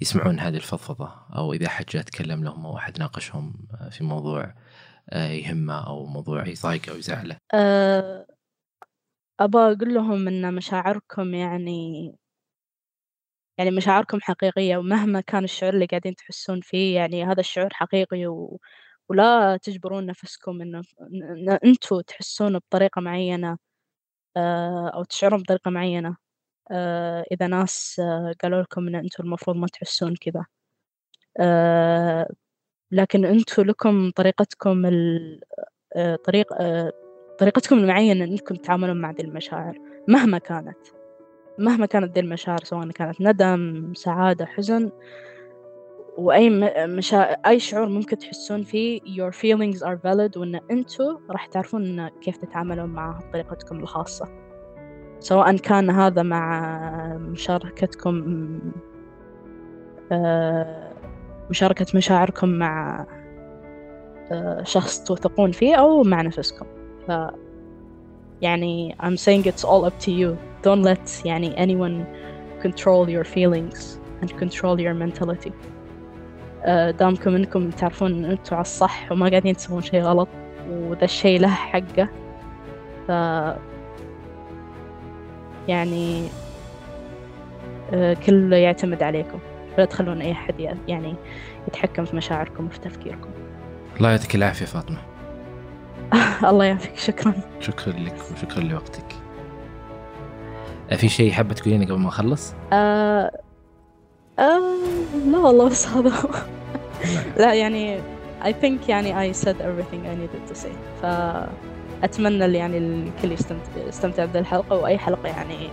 Speaker 1: يسمعون هذه الفضفضة أو إذا حد جاء تكلم لهم أو أحد ناقشهم في موضوع آه، يهمه أو موضوع يضايقه أو يزعله.
Speaker 2: أه أبغى أقول لهم إن مشاعركم يعني يعني مشاعركم حقيقية ومهما كان الشعور اللي قاعدين تحسون فيه يعني هذا الشعور حقيقي و ولا تجبرون نفسكم إنه إن أنتم تحسون بطريقة معينة آآ أو تشعرون بطريقة معينة آآ إذا ناس قالوا لكم إن أنتم المفروض ما تحسون كذا. لكن أنتم لكم طريقتكم ال آآ طريق آآ طريقتكم المعينة إنكم تتعاملون مع ذي المشاعر مهما كانت، مهما كانت ذي المشاعر سواء كانت ندم، سعادة، حزن، وأي م مشا أي شعور ممكن تحسون فيه your feelings are valid وإن أنتم راح تعرفون كيف تتعاملون معاه بطريقتكم الخاصة، سواء كان هذا مع مشاركتكم آآ مشاركة مشاعركم مع آآ شخص توثقون فيه أو مع نفسكم، ف يعني I'm saying it's all up to you. Don't let يعني anyone control your feelings and control your mentality. دامكم إنكم تعرفون إن أنتم على الصح وما قاعدين تسوون شي غلط وذا الشي له حقه، ف يعني آآ كله يعتمد عليكم، لا تخلون أي أحد ي يعني يتحكم في مشاعركم وفي تفكيركم.
Speaker 1: الله يعطيك العافية فاطمة.
Speaker 2: الله يعافيك شكرًا.
Speaker 1: شكرًا لك وشكرًا لوقتك. في شيء حابة تقولينه قبل ما أخلص؟
Speaker 2: آآ آآ لا والله بس هذا. لا يعني I think يعني I said everything I needed to say فأتمنى ال يعني الكل يستمت يستمتع بذي الحلقة وأي حلقة يعني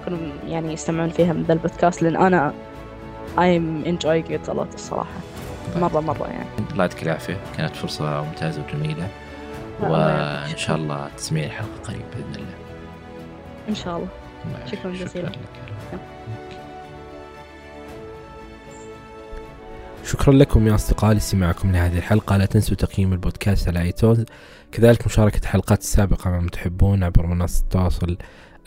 Speaker 2: يكونوا يعني يستمعون فيها من ذا البودكاست لأن أنا I'm enjoying it a lot الصراحة مرة مرة يعني.
Speaker 1: الله يعطيك العافية كانت فرصة ممتازة وجميلة وإن. شاء الله تسمعين الحلقة قريب بإذن الله.
Speaker 2: إن شاء الله. شكراً جزيلاً.
Speaker 1: شكرًا لك. شكرا لكم يا أصدقاء لاستماعكم لهذه الحلقة. لا تنسوا تقييم البودكاست على آيتونز. كذلك مشاركة الحلقات السابقة مع من تحبون عبر منصات التواصل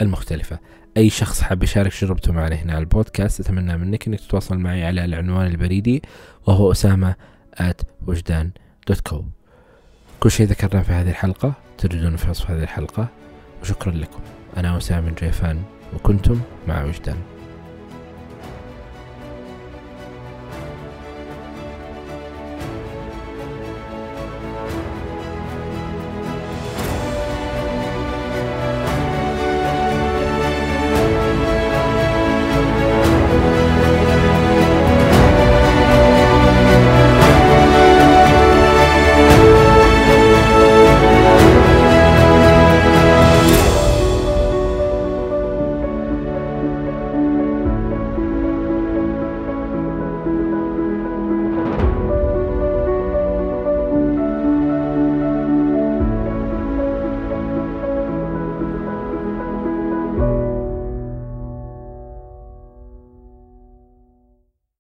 Speaker 1: المختلفة. أي شخص حاب يشارك تجربته معنا هنا على البودكاست أتمنى منك أنك تتواصل معي على العنوان البريدي وهو أسامة at وجدان دوت كو كل شيء ذكرناه في هذه الحلقة تجدونه في وصف هذه الحلقة. وشكرا لكم. أنا أسامة جيفان وكنتم مع وجدان.